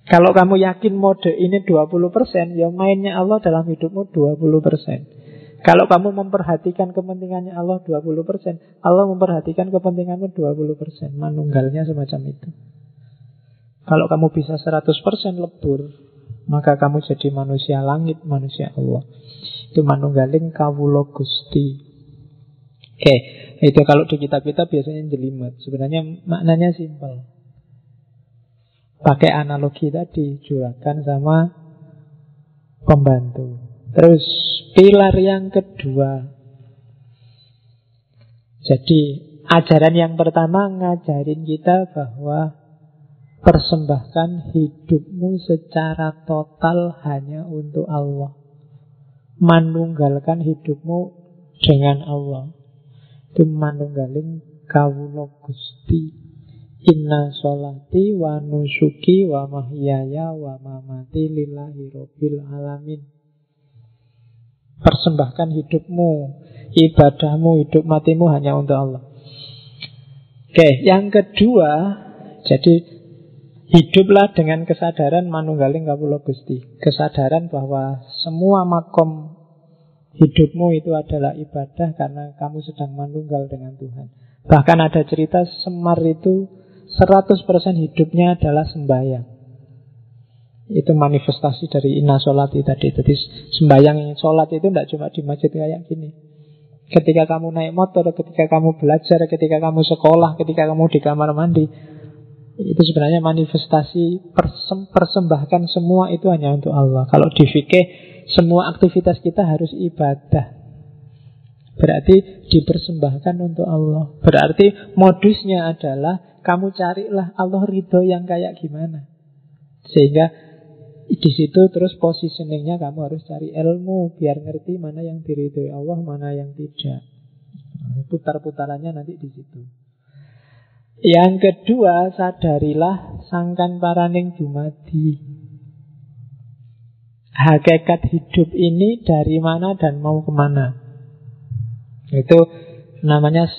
kalau kamu yakin mode ini 20%, ya mainnya Allah dalam hidupmu 20%. Kalau kamu memperhatikan kepentingannya Allah 20%, Allah memperhatikan kepentinganmu 20%. Manunggalnya semacam itu. Kalau kamu bisa 100% lebur, maka kamu jadi manusia langit, manusia Allah. Itu manunggaling kawulo gusti. Oke, itu kalau di kitab-kitab biasanya jelimet. Sebenarnya maknanya simpel. Pakai analogi tadi Juragan sama pembantu Terus pilar yang kedua Jadi ajaran yang pertama ngajarin kita bahwa Persembahkan hidupmu secara total hanya untuk Allah. Manunggalkan hidupmu dengan Allah. Itu manunggalin kawulo gusti. Inna sholati wa nusuki wa mahyaya wa mamati lillahi robbil alamin. Persembahkan hidupmu, ibadahmu, hidup matimu hanya untuk Allah. Oke, yang kedua Jadi hiduplah dengan kesadaran manunggaling kapulo gusti Kesadaran bahwa semua makom hidupmu itu adalah ibadah Karena kamu sedang manunggal dengan Tuhan Bahkan ada cerita Semar itu 100% hidupnya adalah sembahyang. Itu manifestasi dari inna sholati tadi. Jadi sembahyang sholat itu tidak cuma di masjid kayak gini. Ketika kamu naik motor, ketika kamu belajar, ketika kamu sekolah, ketika kamu di kamar mandi, itu sebenarnya manifestasi persem, persembahkan semua itu hanya untuk Allah. Kalau di fikih, semua aktivitas kita harus ibadah. Berarti dipersembahkan untuk Allah. Berarti modusnya adalah kamu carilah Allah ridho yang kayak gimana. Sehingga di situ terus positioningnya kamu harus cari ilmu biar ngerti mana yang diridhoi Allah, mana yang tidak. Putar-putarannya nanti di situ. Yang kedua, sadarilah sangkan paraning dumadi. Hakikat hidup ini dari mana dan mau ke mana. Itu namanya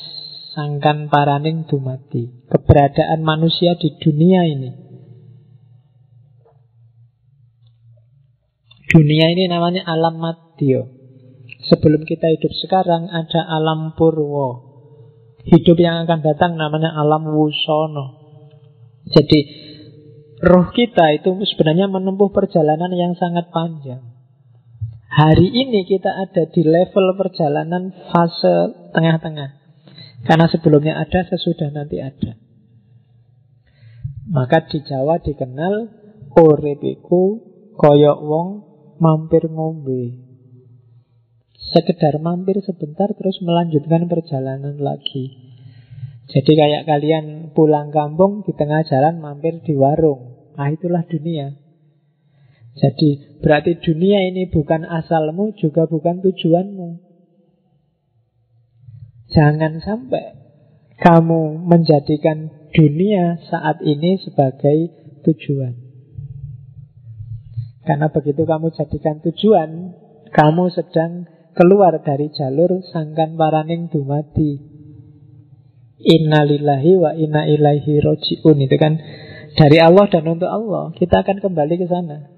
sangkan paraning dumati keberadaan manusia di dunia ini dunia ini namanya alam madyo sebelum kita hidup sekarang ada alam purwo hidup yang akan datang namanya alam wusono jadi roh kita itu sebenarnya menempuh perjalanan yang sangat panjang. Hari ini kita ada di level perjalanan fase tengah-tengah. Karena sebelumnya ada, sesudah nanti ada. Maka di Jawa dikenal Orepiku koyok wong mampir ngombe. Sekedar mampir sebentar terus melanjutkan perjalanan lagi. Jadi kayak kalian pulang kampung di tengah jalan mampir di warung. Ah itulah dunia. Jadi berarti dunia ini bukan asalmu juga bukan tujuanmu. Jangan sampai kamu menjadikan dunia saat ini sebagai tujuan. Karena begitu kamu jadikan tujuan, kamu sedang keluar dari jalur sangkan paraning dumadi. Innalillahi wa inna ilaihi roji'un. Itu kan dari Allah dan untuk Allah. Kita akan kembali ke sana.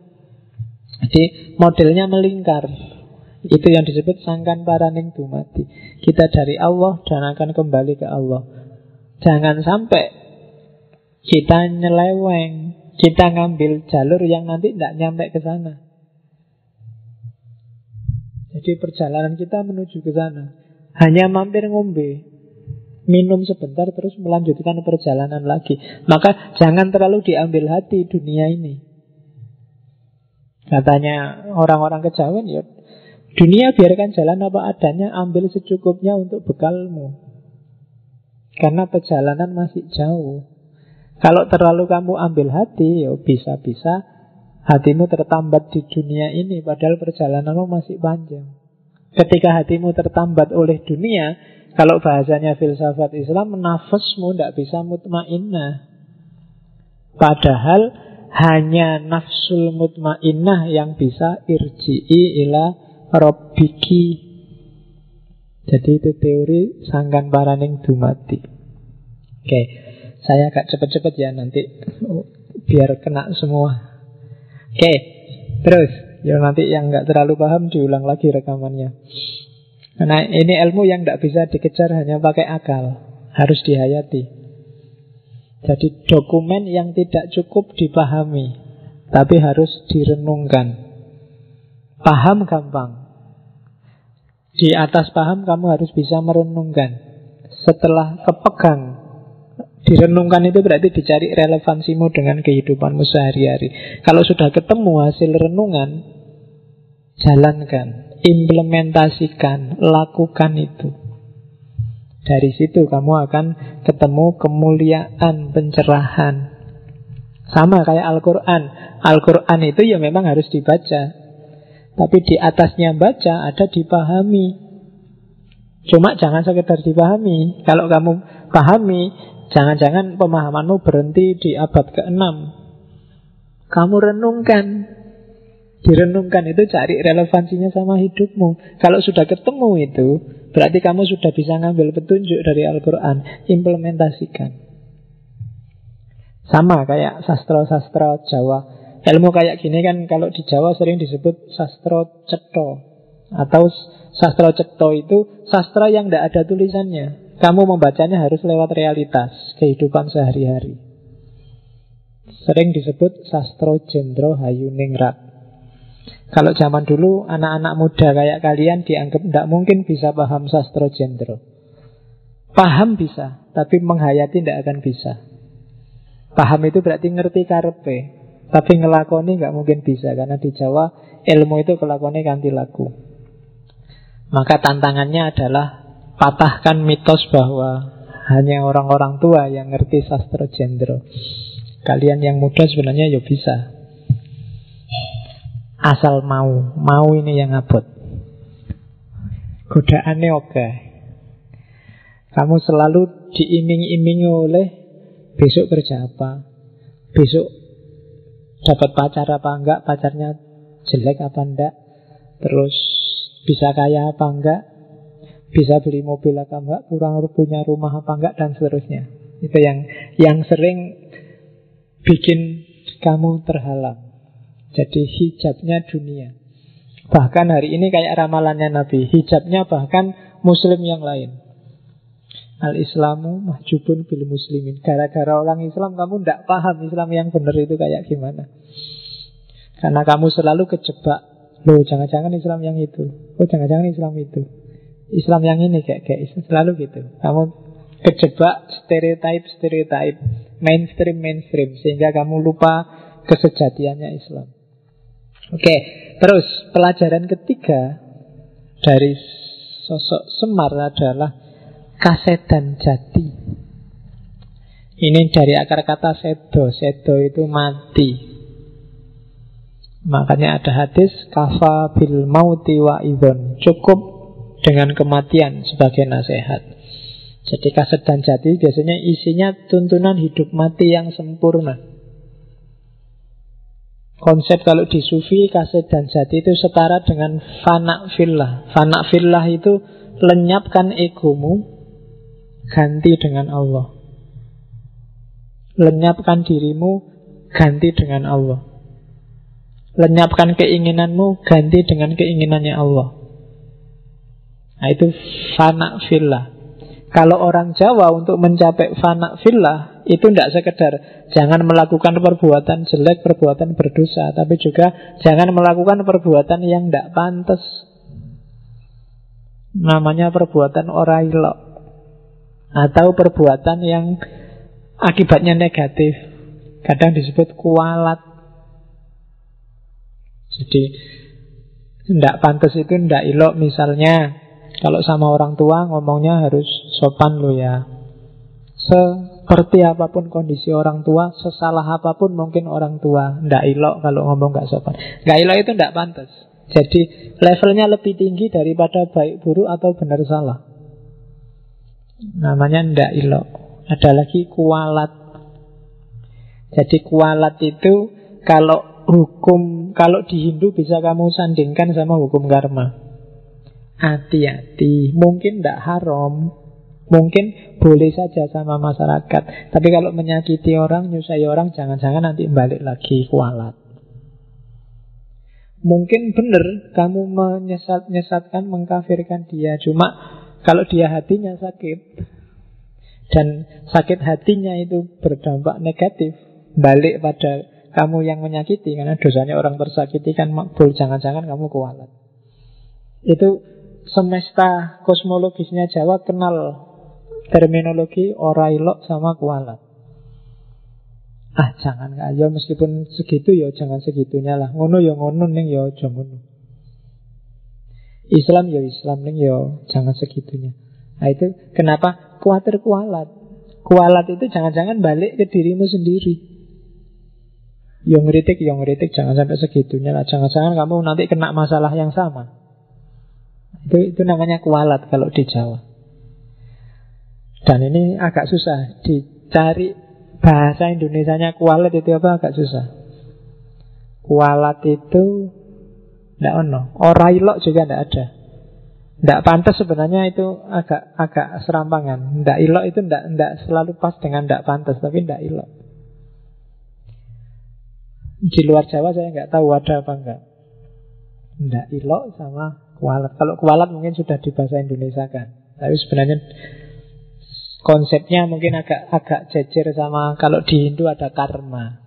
Jadi modelnya melingkar. Itu yang disebut sangkan paraning dumati Kita dari Allah dan akan kembali ke Allah. Jangan sampai Kita nyeleweng Kita ngambil jalur yang nanti tidak nyampe ke sana Jadi perjalanan kita menuju ke sana Hanya mampir ngombe minum sebentar terus melanjutkan perjalanan lagi. Maka jangan terlalu diambil hati dunia ini. Katanya orang-orang kejawen ya dunia biarkan jalan apa adanya, ambil secukupnya untuk bekalmu. Karena perjalanan masih jauh. Kalau terlalu kamu ambil hati, ya bisa-bisa hatimu tertambat di dunia ini, padahal perjalananmu masih panjang. Ketika hatimu tertambat oleh dunia, kalau bahasanya filsafat Islam, nafasmu tidak bisa mutmainnah. Padahal hanya nafsul mutmainnah yang bisa irji'i ila robbiki. Jadi itu teori sangkan paraning dumati. Oke, saya agak cepet-cepet ya nanti biar kena semua. Oke, terus. Ya nanti yang nggak terlalu paham diulang lagi rekamannya. Karena ini ilmu yang tidak bisa dikejar hanya pakai akal. Harus dihayati. Jadi dokumen yang tidak cukup dipahami Tapi harus direnungkan. Paham gampang. Di atas paham kamu harus bisa merenungkan. Setelah kepegang Direnungkan itu berarti dicari relevansimu dengan kehidupanmu sehari-hari Kalau sudah ketemu hasil renungan Jalankan implementasikan, lakukan itu. Dari situ kamu akan ketemu kemuliaan, pencerahan. Sama kayak Al-Quran. Al-Quran itu ya memang harus dibaca. Tapi di atasnya baca ada dipahami. Cuma jangan sekedar dipahami. Kalau kamu pahami, jangan-jangan pemahamanmu berhenti di abad ke-6. Kamu renungkan Direnungkan itu cari relevansinya sama hidupmu. Kalau sudah ketemu itu, berarti kamu sudah bisa ngambil petunjuk dari Al-Quran. Implementasikan. Sama kayak sastra-sastra Jawa. Ilmu kayak gini kan kalau di Jawa sering disebut sastra ceto. Atau sastra ceto itu sastra yang tidak ada tulisannya. Kamu membacanya harus lewat realitas kehidupan sehari-hari. Sering disebut sastro jendro hayuningrat. Kalau zaman dulu anak-anak muda kayak kalian dianggap tidak mungkin bisa paham sastra jendro. Paham bisa, tapi menghayati tidak akan bisa. Paham itu berarti ngerti karpe, tapi ngelakoni nggak mungkin bisa karena di Jawa ilmu itu kelakoni ganti laku. Maka tantangannya adalah patahkan mitos bahwa hanya orang-orang tua yang ngerti sastra jendro. Kalian yang muda sebenarnya ya bisa, Asal mau. Mau ini yang abot. Godaannya oke. Kamu selalu diiming-imingi oleh Besok kerja apa? Besok dapat pacar apa enggak? Pacarnya jelek apa enggak? Terus bisa kaya apa enggak Bisa beli mobil apa enggak Kurang punya rumah apa enggak Dan seterusnya. Itu yang yang sering bikin kamu terhalang. Jadi hijabnya dunia. Bahkan hari ini kayak ramalannya Nabi, hijabnya bahkan muslim yang lain. Al-Islamu mahjubun bil muslimin. Gara-gara orang Islam kamu tidak paham Islam yang benar itu kayak gimana. Karena kamu selalu kejebak Loh jangan-jangan Islam yang itu. Oh jangan-jangan Islam itu Islam yang ini kayak, kayak selalu gitu Kamu kejebak stereotip-stereotip Mainstream-mainstream Sehingga kamu lupa kesejatiannya Islam Oke, terus pelajaran ketiga Dari sosok Semar adalah kasedan jati. Ini dari akar kata sedo. Sedo itu mati. Makanya ada hadis kafa bil mauti wa idon. Cukup dengan kematian sebagai nasihat. Jadi kasedan jati biasanya isinya tuntunan hidup mati yang sempurna. Konsep kalau di sufi kaset dan jati itu setara dengan fana fillah. Fana fillah itu lenyapkan egomu, ganti dengan Allah. Lenyapkan dirimu, ganti dengan Allah. Lenyapkan keinginanmu, ganti dengan keinginannya Allah. Nah itu fana fillah. Kalau orang Jawa untuk mencapai fana fillah itu tidak sekedar jangan melakukan perbuatan jelek, perbuatan berdosa, tapi juga jangan melakukan perbuatan yang tidak pantas. Namanya perbuatan orang ilok atau perbuatan yang akibatnya negatif. Kadang disebut kualat. Jadi tidak pantas itu tidak ilok misalnya kalau sama orang tua ngomongnya harus sopan lo ya. Seperti apa pun kondisi orang tua, sesalah apa pun mungkin orang tua, tidak ilok kalau ngomong nggak sopan. Nggak ilok itu tidak pantas. Jadi levelnya lebih tinggi daripada baik buruk atau benar salah. Namanya ndak ilok Ada lagi kualat Jadi kualat itu Kalau hukum Kalau di Hindu bisa kamu sandingkan sama hukum karma Hati-hati. Mungkin ndak haram. Mungkin boleh saja sama masyarakat. Tapi kalau menyakiti orang, nyusai orang Jangan-jangan nanti balik lagi kualat. Mungkin benar kamu menyesat-nyesatkan, mengkafirkan dia. Cuma kalau dia hatinya sakit dan sakit hatinya itu berdampak negatif, balik pada kamu yang menyakiti. Karena dosanya orang tersakiti kan makbul, jangan-jangan kamu kualat. Itu semesta kosmologisnya Jawa kenal terminologi orailok sama kualat. Ah jangan ayo meskipun segitu ya jangan segitunya lah. Ngono ya ngono ning ya aja ngono. Islam ya Islam nih ya jangan segitunya. Nah itu kenapa khawatir kualat. Kualat itu jangan-jangan balik ke dirimu sendiri. Yang ngeritik, yang ngeritik jangan sampai segitunya lah. Jangan-jangan kamu nanti kena masalah yang sama. Itu itu namanya kualat kalau di Jawa. Dan ini agak susah dicari bahasa Indonesia-nya kualat itu apa agak susah. Kualat itu tidak ono. Orailok juga tidak ada. Tidak pantas sebenarnya itu agak agak serampangan. Tidak ilok itu tidak tidak selalu pas dengan tidak pantas, tapi tidak ilok. Di luar Jawa saya nggak tahu ada apa enggak. Tidak ilok sama kualat. Kalau kualat mungkin sudah di bahasa Indonesia kan. Tapi sebenarnya konsepnya mungkin agak agak jejer sama kalau di Hindu ada karma.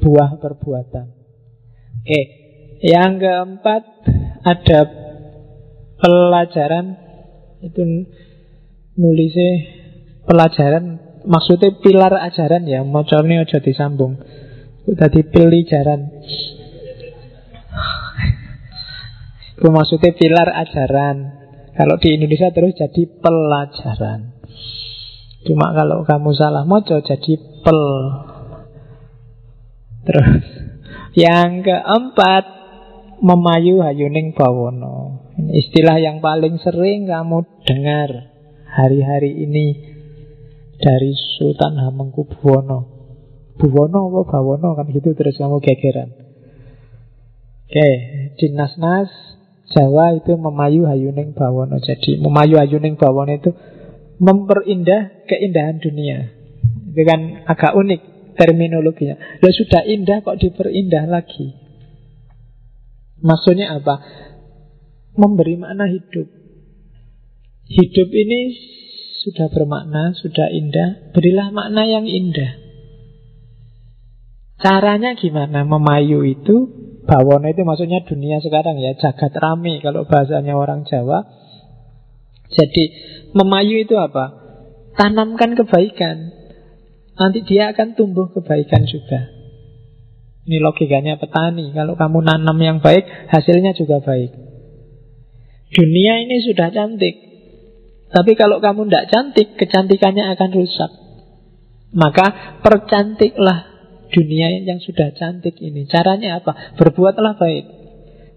Buah perbuatan. Oke, yang keempat ada pelajaran itu nulisnya pelajaran maksudnya pilar ajaran ya ini aja disambung udah pelajaran itu maksudnya pilar ajaran kalau di Indonesia terus jadi pelajaran cuma kalau kamu salah mojo jadi pel terus yang keempat memayu hayuning bawono. Istilah yang paling sering kamu dengar hari-hari ini dari Sultan Hamengkubuwono. Buwono apa bawono kan gitu terus kamu gegeran. Oke, di nas-nas Jawa itu memayu hayuning bawono. Jadi memayu hayuning bawono itu memperindah keindahan dunia. Itu kan agak unik terminologinya. Sudah sudah indah kok diperindah lagi. Maksudnya apa? Memberi makna hidup. Hidup ini sudah bermakna, sudah indah, berilah makna yang indah. Caranya gimana? Memayu itu, bawono itu maksudnya dunia sekarang ya, jagat rame kalau bahasanya orang Jawa. Jadi memayu itu apa? Tanamkan kebaikan. Nanti dia akan tumbuh kebaikan juga. Ini logikanya petani. Kalau kamu nanam yang baik, hasilnya juga baik. Dunia ini sudah cantik. Tapi kalau kamu tidak cantik, kecantikannya akan rusak. Maka percantiklah dunia yang sudah cantik ini. Caranya apa? Berbuatlah baik.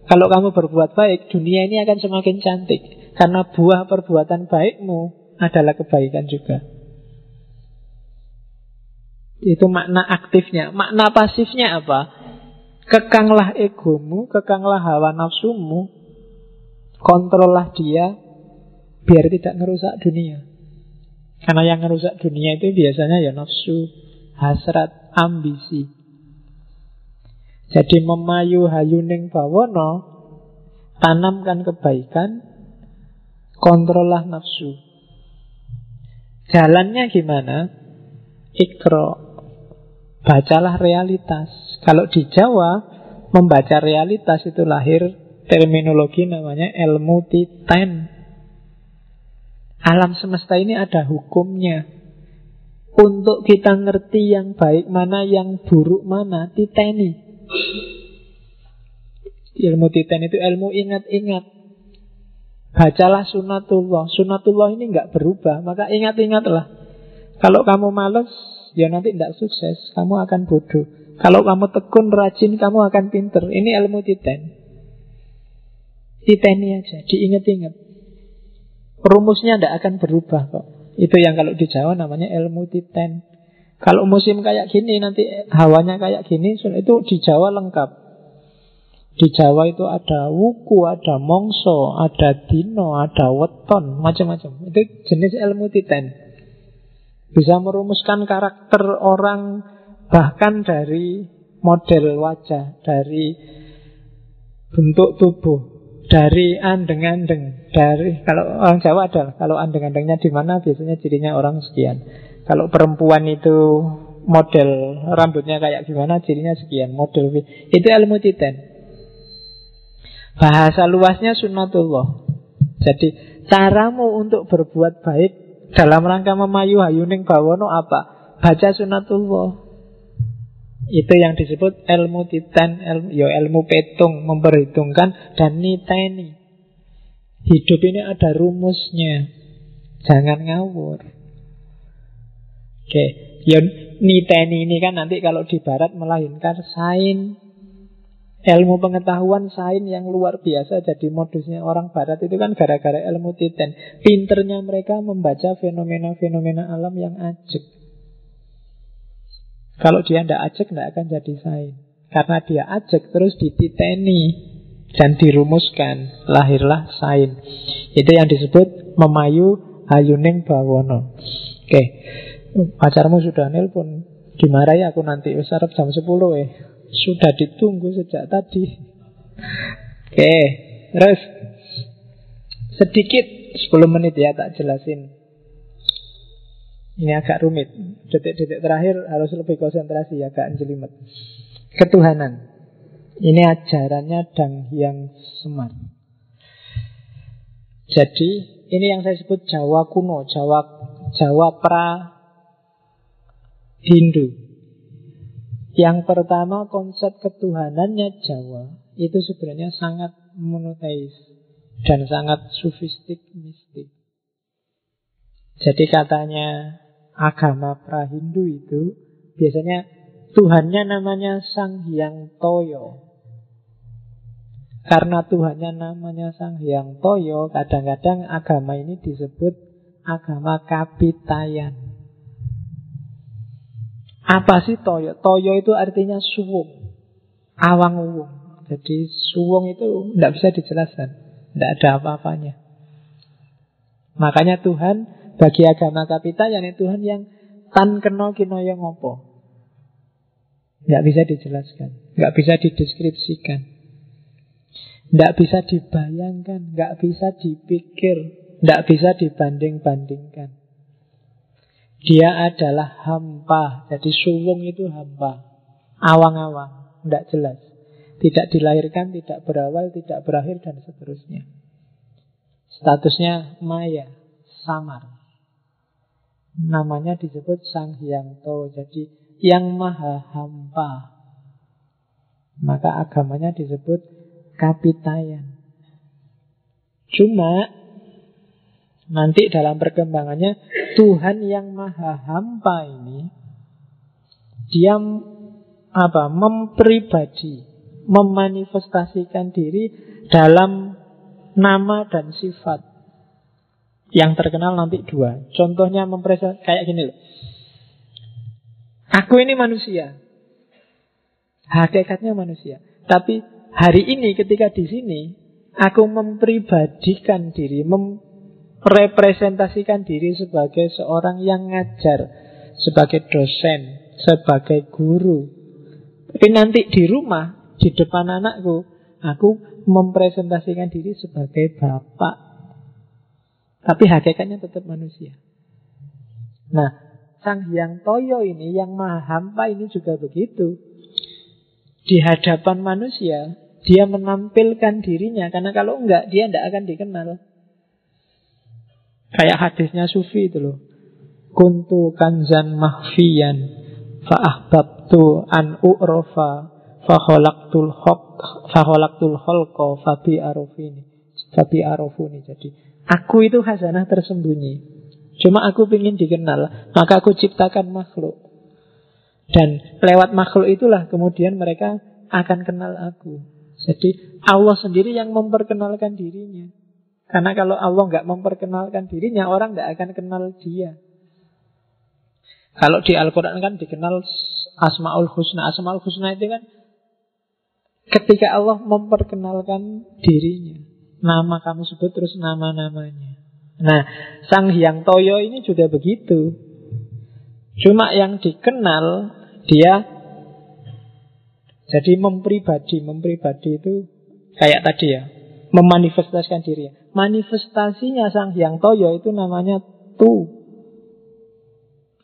Kalau kamu berbuat baik, dunia ini akan semakin cantik. Karena buah perbuatan baikmu adalah kebaikan juga. Itu makna aktifnya. Makna pasifnya apa? Kekanglah egomu, kekanglah hawa nafsumu, kontrollah dia biar tidak merusak dunia. Karena yang merusak dunia itu biasanya ya nafsu, hasrat, ambisi. Jadi memayu hayuning bawono, tanamkan kebaikan, kontrollah nafsu. Jalannya gimana? Ikro. Bacalah realitas. Kalau di Jawa, membaca realitas itu lahir terminologi namanya ilmu titan. Alam semesta ini ada hukumnya. Untuk kita ngerti yang baik mana, yang buruk mana, titeni. Ilmu titen itu ilmu ingat-ingat. Bacalah sunatullah. Sunatullah ini nggak berubah, maka ingat-ingatlah. Kalau kamu males, ya nanti tidak sukses. Kamu akan bodoh. Kalau kamu tekun, rajin, kamu akan pinter. Ini ilmu titen. Titeni aja, diingat-ingat. Rumusnya tidak akan berubah kok. Itu yang kalau di Jawa namanya ilmu titen. Kalau musim kayak gini nanti hawanya kayak gini itu di Jawa lengkap. Di Jawa itu ada wuku, ada mongso, ada dino, ada weton, macam-macam. Itu jenis ilmu titen. Bisa merumuskan karakter orang bahkan dari model wajah, dari bentuk tubuh, dari andeng-andeng. Dari kalau orang Jawa adalah kalau andeng-andengnya di mana biasanya cirinya orang sekian. Kalau perempuan itu model rambutnya kayak gimana cirinya sekian. Model itu ilmu titen. Bahasa luasnya sunnatullah. Jadi caramu untuk berbuat baik dalam rangka memayu hayuning bawono apa? Baca sunnatullah itu yang disebut ilmu titan, ilmu, ya ilmu petung, memperhitungkan dan niteni. Hidup ini ada rumusnya. Jangan ngawur. Oke, ya niteni ini kan nanti kalau di barat melahirkan sain Ilmu pengetahuan sain yang luar biasa jadi modusnya orang barat itu kan gara-gara ilmu titen. Pinternya mereka membaca fenomena-fenomena alam yang ajek. Kalau dia tidak ajak, tidak akan jadi sain. Karena dia ajak terus dititeni dan dirumuskan, lahirlah sain. Itu yang disebut memayu hayuning bawono. Oke, pacarmu sudah nelpon, dimarahi aku nanti usarap jam 10 eh. Sudah ditunggu sejak tadi. Oke, terus sedikit 10 menit ya tak jelasin ini agak rumit. Detik-detik terakhir harus lebih konsentrasi, agak jelimet. Ketuhanan. Ini ajarannya Dang yang Semar. Jadi ini yang saya sebut Jawa kuno, Jawa Jawa pra Hindu. Yang pertama konsep ketuhanannya Jawa itu sebenarnya sangat monoteis dan sangat sufistik mistik. Jadi katanya agama Prahindu itu biasanya Tuhannya namanya Sang Hyang Toyo. Karena Tuhannya namanya Sang Hyang Toyo, kadang-kadang agama ini disebut agama kapitayan. Apa sih Toyo? Toyo itu artinya suwung, awang uwung. Jadi suwung itu tidak bisa dijelaskan, tidak ada apa-apanya. Makanya Tuhan bagi agama kapita yakni Tuhan yang tan keno yang ngopo. Nggak bisa dijelaskan, nggak bisa dideskripsikan, nggak bisa dibayangkan, nggak bisa dipikir, nggak bisa dibanding-bandingkan. Dia adalah hampa. Jadi suwung itu hampa. Awang-awang. Tidak jelas. Tidak dilahirkan, tidak berawal, tidak berakhir, dan seterusnya. Statusnya maya, samar. Namanya disebut Sang Hyangto. Jadi yang maha hampa. Maka agamanya disebut kapitayan. Cuma Nanti dalam perkembangannya Tuhan yang maha hampa ini Dia apa mempribadi Memanifestasikan diri dalam nama dan sifat Yang terkenal nanti dua Contohnya mempresentasikan kayak gini loh Aku ini manusia Hakikatnya manusia Tapi hari ini ketika di sini Aku mempribadikan diri, mem representasikan diri sebagai seorang yang ngajar, sebagai dosen, sebagai guru. Tapi nanti di rumah, di depan anakku, aku mempresentasikan diri sebagai bapak. Tapi hakikatnya tetap manusia. Nah, Sang Hyang Toyo ini, yang maha hampa ini juga begitu. Di hadapan manusia, dia menampilkan dirinya. Karena kalau enggak, dia tidak akan dikenal. Kayak hadisnya Sufi itu loh. Kuntu kanzan mahfiyan fa'ahbabtu an u'rofa faholaktul hok faholaktul holko fabi arufini fabi arufuni jadi aku itu hasanah tersembunyi cuma aku ingin dikenal maka aku ciptakan makhluk dan lewat makhluk itulah kemudian mereka akan kenal aku jadi Allah sendiri yang memperkenalkan dirinya karena kalau Allah nggak memperkenalkan dirinya, orang nggak akan kenal dia. Kalau di Al-Quran kan dikenal Asma'ul Husna. Asma'ul Husna itu kan ketika Allah memperkenalkan dirinya. Nama kamu sebut terus nama-namanya. Nah, Sang Hyang Toyo ini juga begitu. Cuma yang dikenal dia jadi mempribadi. Mempribadi itu kayak tadi ya, memanifestasikan diri. Manifestasinya Sang Hyang Toyo itu namanya Tu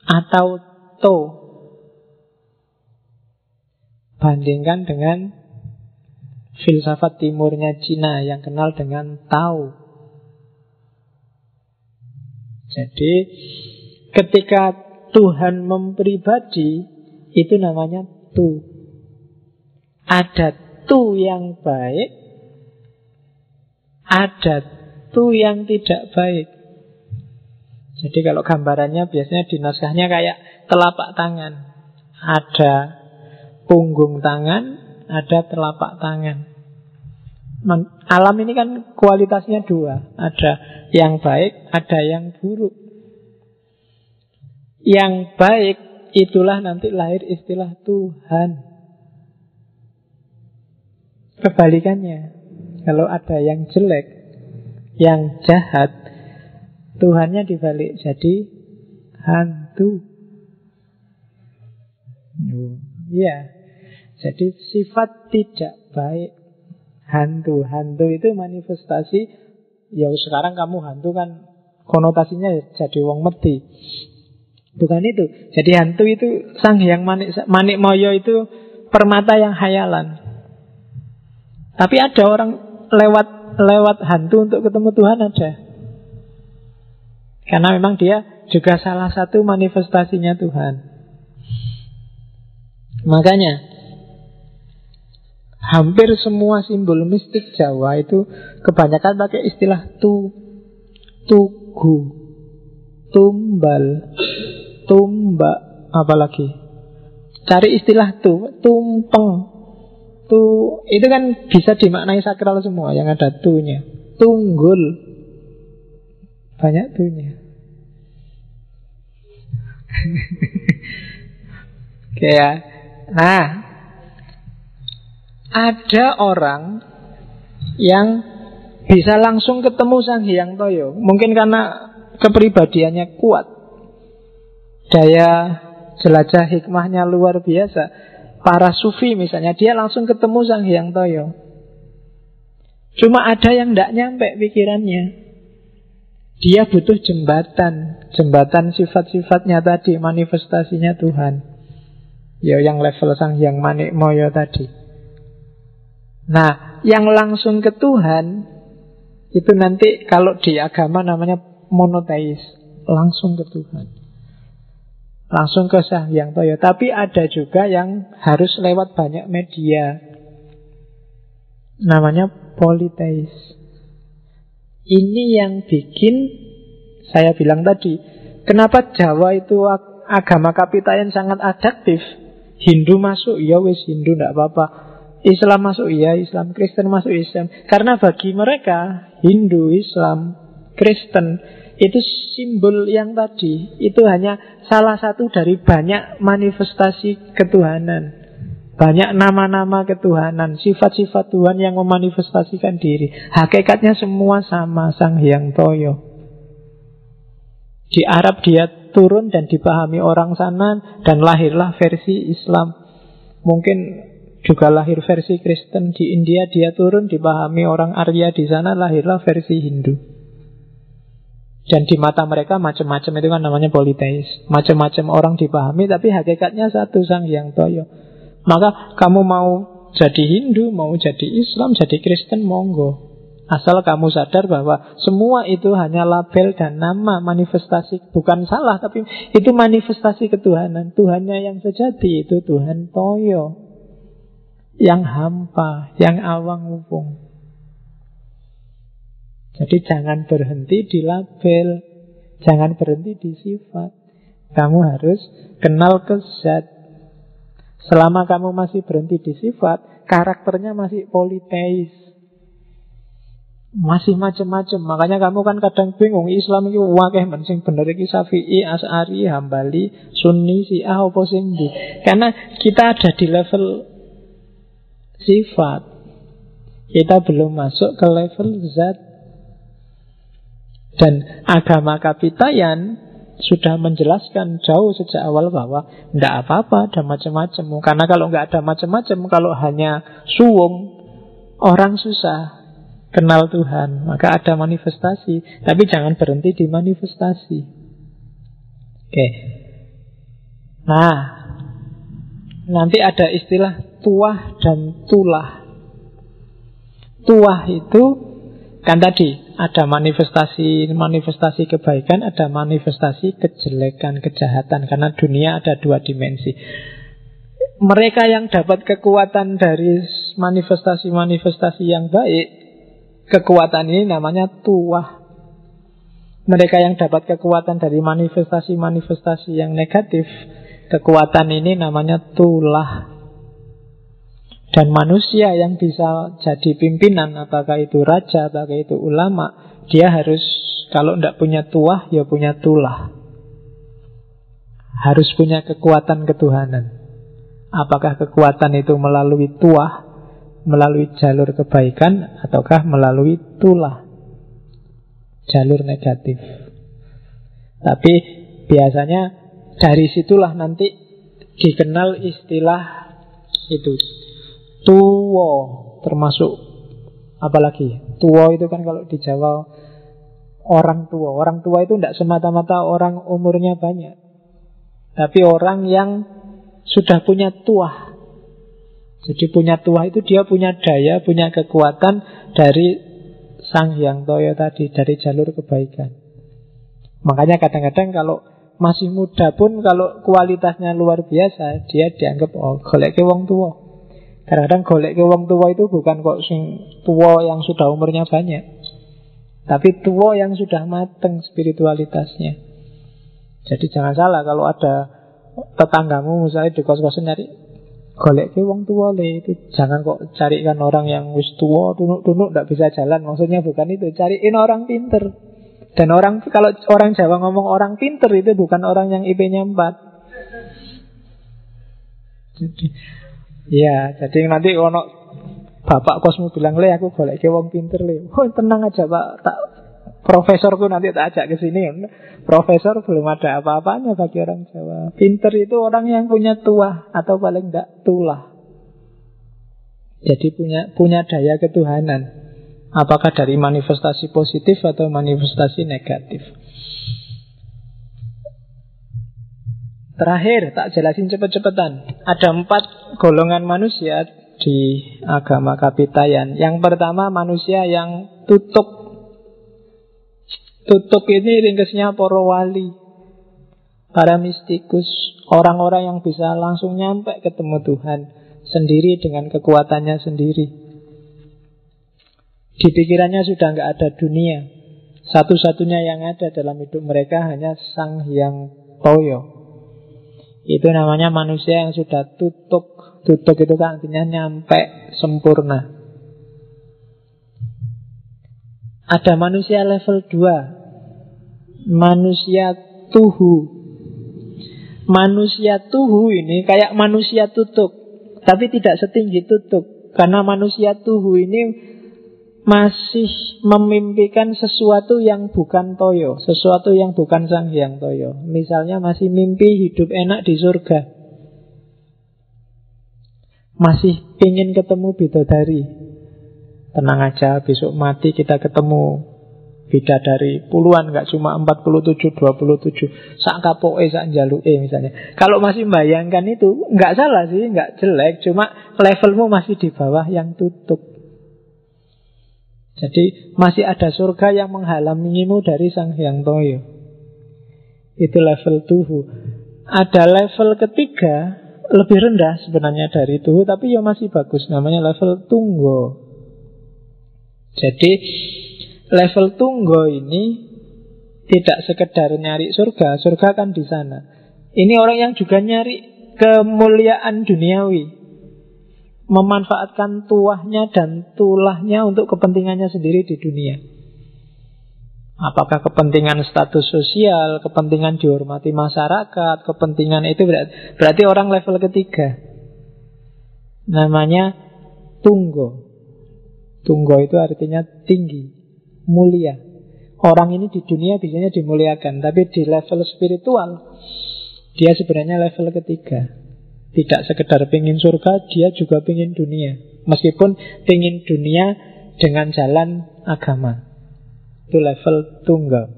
atau To. Bandingkan dengan filsafat timurnya Cina yang kenal dengan Tao. Jadi ketika Tuhan mempribadi itu namanya Tu. Ada Tu yang baik ada tuh yang tidak baik. Jadi kalau gambarannya biasanya di naskahnya kayak telapak tangan. Ada punggung tangan, ada telapak tangan. Alam ini kan kualitasnya dua. Ada yang baik, ada yang buruk. Yang baik itulah nanti lahir istilah Tuhan. Kebalikannya, kalau ada yang jelek, yang jahat, Tuhannya dibalik jadi hantu. Iya. Jadi sifat tidak baik hantu. Hantu itu manifestasi ya sekarang kamu hantu kan konotasinya jadi wong mati. Bukan itu. Jadi hantu itu sang yang manik, manik moyo itu permata yang hayalan. Tapi ada orang lewat lewat hantu untuk ketemu Tuhan ada. Karena memang dia juga salah satu manifestasinya Tuhan. Makanya hampir semua simbol mistik Jawa itu kebanyakan pakai istilah tu, tugu, tumbal, tumbak, apalagi. Cari istilah tu, tumpeng, tu itu kan bisa dimaknai sakral semua yang ada tunya. Tunggul. Banyak tunya. Oke ya. Nah, ada orang yang bisa langsung ketemu Sang Hyang Toyo. Mungkin karena kepribadiannya kuat. Daya jelajah hikmahnya luar biasa para sufi misalnya, dia langsung ketemu Sang Hyang Toyo. Cuma ada yang tidak nyampe pikirannya. Dia butuh jembatan, jembatan sifat-sifatnya tadi, manifestasinya Tuhan. Ya yang level sang yang manik moyo tadi. Nah, yang langsung ke Tuhan itu nanti kalau di agama namanya monoteis, langsung ke Tuhan. Langsung ke Sang Yang Toyo. Tapi ada juga yang harus lewat banyak media. Namanya politeis. Ini yang bikin saya bilang tadi, kenapa Jawa itu agama kapita yang sangat adaptif? Hindu masuk, ya wis Hindu tidak apa-apa. Islam masuk, ya Islam. Kristen masuk Islam. Karena bagi mereka Hindu, Islam, Kristen itu simbol yang tadi. Itu hanya salah satu dari banyak manifestasi ketuhanan. Banyak nama-nama ketuhanan, sifat-sifat Tuhan yang memanifestasikan diri. Hakikatnya semua sama Sang Hyang Toyo. Di Arab dia turun dan dipahami orang sana dan lahirlah versi Islam. Mungkin juga lahir versi Kristen di India dia turun dipahami orang Arya di sana lahirlah versi Hindu. Dan di mata mereka macam-macam itu kan namanya politeis. Macam-macam orang dipahami tapi hakikatnya satu Sang Hyang Toyo. Maka kamu mau jadi Hindu, mau jadi Islam, jadi Kristen, monggo. Asal kamu sadar bahwa semua itu hanya label dan nama manifestasi Bukan salah, tapi itu manifestasi ketuhanan Tuhannya yang sejati itu Tuhan Toyo Yang hampa, yang awang upung Jadi jangan berhenti di label Jangan berhenti di sifat. Kamu harus kenal ke zat. Selama kamu masih berhenti di sifat, karakternya masih politeis. Masih macam-macam. Makanya kamu kan kadang bingung Islam itu wakeh mensing bener iki Syafi'i, As'ari, Hambali, Sunni, Syiah apa sing Karena kita ada di level sifat. Kita belum masuk ke level zat. Dan agama kapitayan sudah menjelaskan jauh sejak awal bahwa tidak apa-apa ada macam-macam. Karena kalau nggak ada macam-macam, kalau hanya suwung, orang susah kenal Tuhan. Maka ada manifestasi, tapi jangan berhenti di manifestasi. Oke. Nah, nanti ada istilah tuah dan tulah. Tuah itu kan tadi ada manifestasi manifestasi kebaikan, ada manifestasi kejelekan, kejahatan karena dunia ada dua dimensi. Mereka yang dapat kekuatan dari manifestasi-manifestasi yang baik, kekuatan ini namanya tuah. Mereka yang dapat kekuatan dari manifestasi-manifestasi yang negatif, kekuatan ini namanya tulah. Dan manusia yang bisa jadi pimpinan, apakah itu raja, apakah itu ulama, dia harus kalau tidak punya tuah, ya punya tulah. Harus punya kekuatan ketuhanan. Apakah kekuatan itu melalui tuah, melalui jalur kebaikan, ataukah melalui tulah, jalur negatif. Tapi biasanya dari situlah nanti dikenal istilah itu Tuwo termasuk apalagi tua itu kan kalau di Jawa orang tua. Orang tua itu tidak semata-mata orang umurnya banyak. Tapi orang yang sudah punya tua. Jadi punya tua itu dia punya daya, punya kekuatan dari Sang Hyang Toyo tadi, dari jalur kebaikan. Makanya kadang-kadang kalau masih muda pun kalau kualitasnya luar biasa, dia dianggap oh golek wong tua. Kadang-kadang golek ke wong tua itu bukan kok sing tua yang sudah umurnya banyak. Tapi tua yang sudah mateng spiritualitasnya. Jadi jangan salah kalau ada tetanggamu misalnya di kos-kosan nyari golek ke wong tua le itu jangan kok carikan orang yang wis tua tunuk-tunuk tidak bisa jalan maksudnya bukan itu cariin orang pinter dan orang kalau orang Jawa ngomong orang pinter itu bukan orang yang IP-nya 4 jadi Iya, jadi nanti ono bapak kosmu bilang le aku boleh ke wong pinter le. Oh, tenang aja pak, tak profesorku nanti tak ajak ke sini. Profesor belum ada apa-apanya bagi orang Jawa. Pinter itu orang yang punya tua atau paling tidak tulah. Jadi punya punya daya ketuhanan. Apakah dari manifestasi positif atau manifestasi negatif Terakhir, tak jelasin cepet-cepetan Ada empat golongan manusia di agama kapitayan Yang pertama manusia yang tutup Tutup ini ringkesnya para wali Para mistikus Orang-orang yang bisa langsung nyampe ketemu Tuhan Sendiri dengan kekuatannya sendiri di pikirannya sudah nggak ada dunia. Satu-satunya yang ada dalam hidup mereka hanya Sang Hyang Toyo. Itu namanya manusia yang sudah tutup. Tutup itu kan artinya nyampe sempurna. Ada manusia level 2. Manusia tuhu. Manusia tuhu ini kayak manusia tutup. Tapi tidak setinggi tutup. Karena manusia tuhu ini masih memimpikan sesuatu yang bukan toyo, sesuatu yang bukan sang hyang toyo. Misalnya masih mimpi hidup enak di surga. Masih ingin ketemu bidadari. Tenang aja, besok mati kita ketemu bidadari puluhan, nggak cuma 47, 27. Sak kapoe, sak e misalnya. Kalau masih membayangkan itu, nggak salah sih, nggak jelek. Cuma levelmu masih di bawah yang tutup. Jadi masih ada surga yang menghalangimu dari Sang Hyang Toyo. Itu level tuhu. Ada level ketiga, lebih rendah sebenarnya dari tuhu, tapi ya masih bagus. Namanya level tunggo. Jadi level tunggo ini tidak sekedar nyari surga, surga kan di sana. Ini orang yang juga nyari kemuliaan duniawi memanfaatkan tuahnya dan tulahnya untuk kepentingannya sendiri di dunia. Apakah kepentingan status sosial, kepentingan dihormati masyarakat, kepentingan itu berarti, berarti orang level ketiga. Namanya tunggo. Tunggo itu artinya tinggi, mulia. Orang ini di dunia biasanya dimuliakan, tapi di level spiritual dia sebenarnya level ketiga. Tidak sekedar pingin surga, dia juga pingin dunia. Meskipun pingin dunia dengan jalan agama. Itu level tunggal.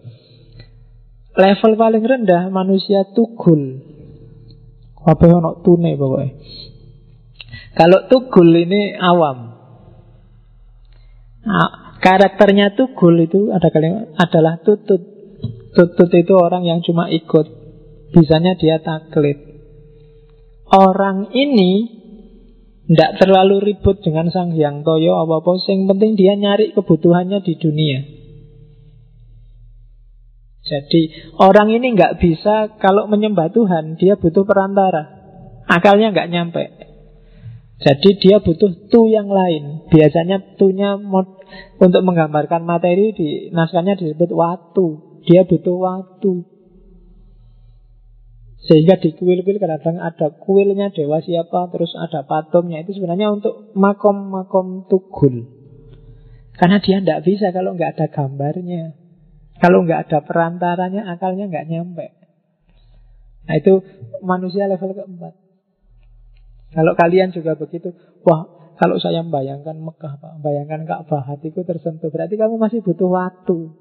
Level paling rendah manusia tugul. Apa nak tune pokoknya. Kalau tugul ini awam. Nah, karakternya tugul itu ada kalimat adalah tutut. Tutut itu orang yang cuma ikut. Bisanya dia taklid. Orang ini tidak terlalu ribut dengan sang hyang toyo apa-apa Yang penting dia nyari kebutuhannya di dunia. Jadi orang ini nggak bisa Kalau menyembah Tuhan Dia butuh perantara. Akalnya nggak nyampe. Jadi dia butuh tu yang lain. Biasanya tunya untuk menggambarkan materi di naskahnya disebut waktu Dia butuh waktu sehingga di kuil-kuil kadang-kadang ada kuilnya dewa siapa, terus ada patungnya. Itu sebenarnya untuk makom-makom tugul. Karena dia tidak bisa kalau nggak ada gambarnya. Kalau nggak ada perantaranya, akalnya nggak nyampe. Nah itu manusia level keempat. Kalau kalian juga begitu, wah kalau saya membayangkan Mekah, Pak, bayangkan Ka'bah, hatiku tersentuh. Berarti kamu masih butuh waktu.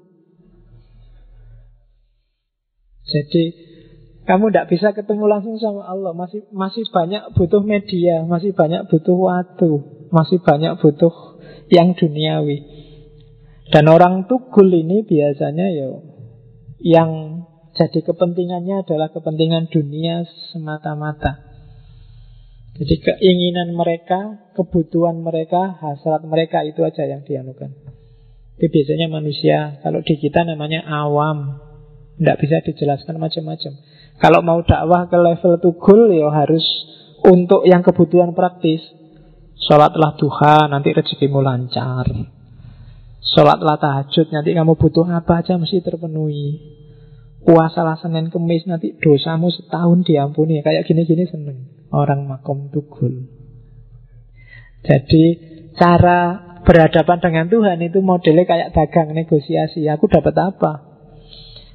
Jadi kamu tidak bisa ketemu langsung sama Allah. Masih masih banyak butuh media Masih banyak butuh waktu Masih banyak butuh yang duniawi. Dan orang tugul ini biasanya ya Yang jadi kepentingannya adalah kepentingan dunia semata-mata. Jadi keinginan mereka, kebutuhan mereka, hasrat mereka itu aja yang dianukan. Itu biasanya manusia Kalau di kita namanya awam Tidak bisa dijelaskan macam-macam kalau mau dakwah ke level tugul ya harus untuk yang kebutuhan praktis. Sholatlah duha, nanti rezekimu lancar. Sholatlah tahajud, nanti kamu butuh apa aja mesti terpenuhi. Puasalah Senin Kemis, nanti dosamu setahun diampuni. Kayak gini-gini seneng. Orang makom tugul. Jadi cara berhadapan dengan Tuhan itu modelnya kayak dagang negosiasi. Aku dapat apa?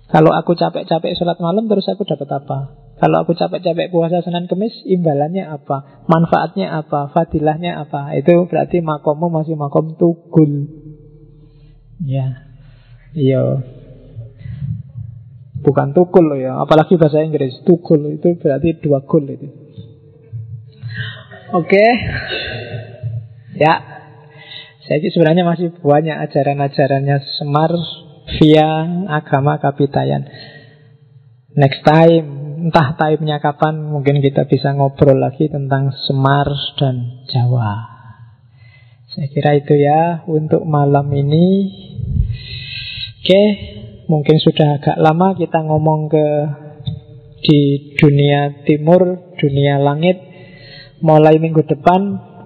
Kalau aku capek-capek sholat malam terus aku dapat apa? Kalau aku capek-capek puasa Senin Kemis, imbalannya apa? Manfaatnya apa? Fadilahnya apa? Itu berarti makommu masih makom tugul. Ya. Iya. Bukan tukul loh ya, apalagi bahasa Inggris. Tukul itu berarti dua gol itu. Oke. Okay. Ya. Saya sebenarnya masih banyak ajaran-ajarannya Semar via agama Kapitayan. Next time, entah time-nya kapan, mungkin kita bisa ngobrol lagi tentang Semar dan Jawa. Saya kira itu ya untuk malam ini. Oke, mungkin sudah agak lama kita ngomong ke di dunia timur, dunia langit. Mulai minggu depan,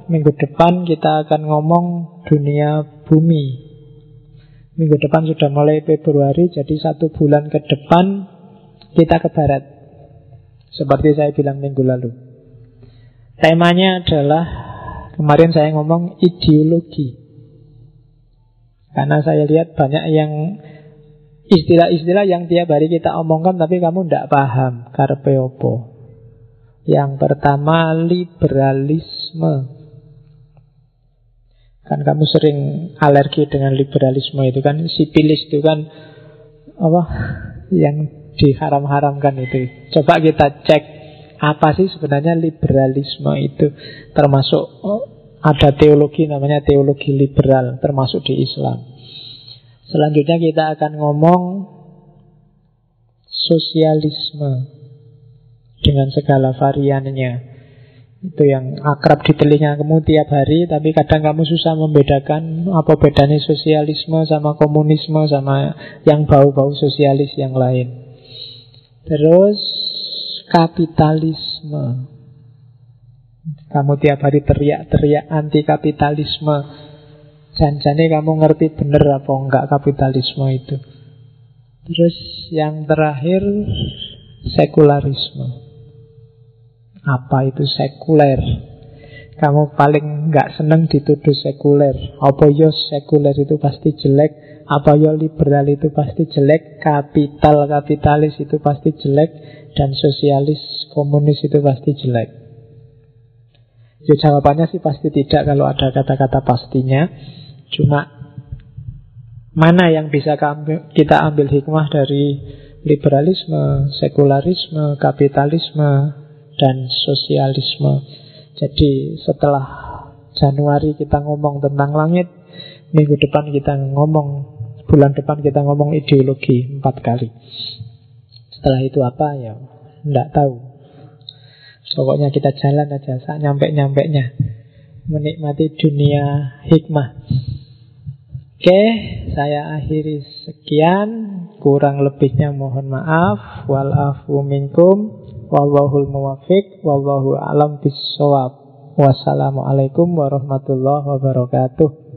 minggu depan kita akan ngomong dunia bumi. Minggu depan sudah mulai Februari, jadi satu bulan ke depan kita ke barat. Seperti saya bilang minggu lalu. Temanya adalah Kemarin saya ngomong ideologi. Karena saya lihat banyak yang istilah-istilah yang tiap hari kita omongkan tapi kamu tidak paham. Karpe opo. Yang pertama liberalisme. Kan kamu sering alergi dengan liberalisme itu kan sipilis itu kan apa yang diharam-haramkan itu. Coba kita cek apa sih sebenarnya liberalisme itu termasuk oh, ada teologi namanya teologi liberal termasuk di Islam. Selanjutnya kita akan ngomong sosialisme dengan segala variannya. Itu yang akrab di telinga kamu tiap hari Tapi kadang kamu susah membedakan Apa bedanya sosialisme sama komunisme Sama yang bau-bau sosialis yang lain Terus kapitalisme. Kamu tiap hari teriak-teriak anti kapitalisme. Janjane kamu ngerti bener apa enggak kapitalisme itu. Terus yang terakhir sekularisme. Apa itu sekuler? Kamu paling nggak seneng dituduh sekuler. Apa yo sekuler itu pasti jelek? Apa yo liberal itu pasti jelek? Kapital kapitalis itu pasti jelek? dan sosialis komunis itu pasti jelek? Ya jawabannya sih pasti tidak kalau ada kata-kata pastinya. Cuma mana yang bisa kita ambil hikmah dari liberalisme, sekularisme, kapitalisme, dan sosialisme. Jadi setelah Januari kita ngomong tentang langit, minggu depan kita ngomong, bulan depan kita ngomong ideologi empat kali. Setelah itu apa? Ya Tidak tahu. Pokoknya kita jalan aja saat nyampe-nyampenya Menikmati dunia hikmah. Oke, saya akhiri sekian. Kurang lebihnya mohon maaf. Walafu minkum Wallahul muwafiq Wallahu alam bisawab Wassalamualaikum warahmatullahi wabarakatuh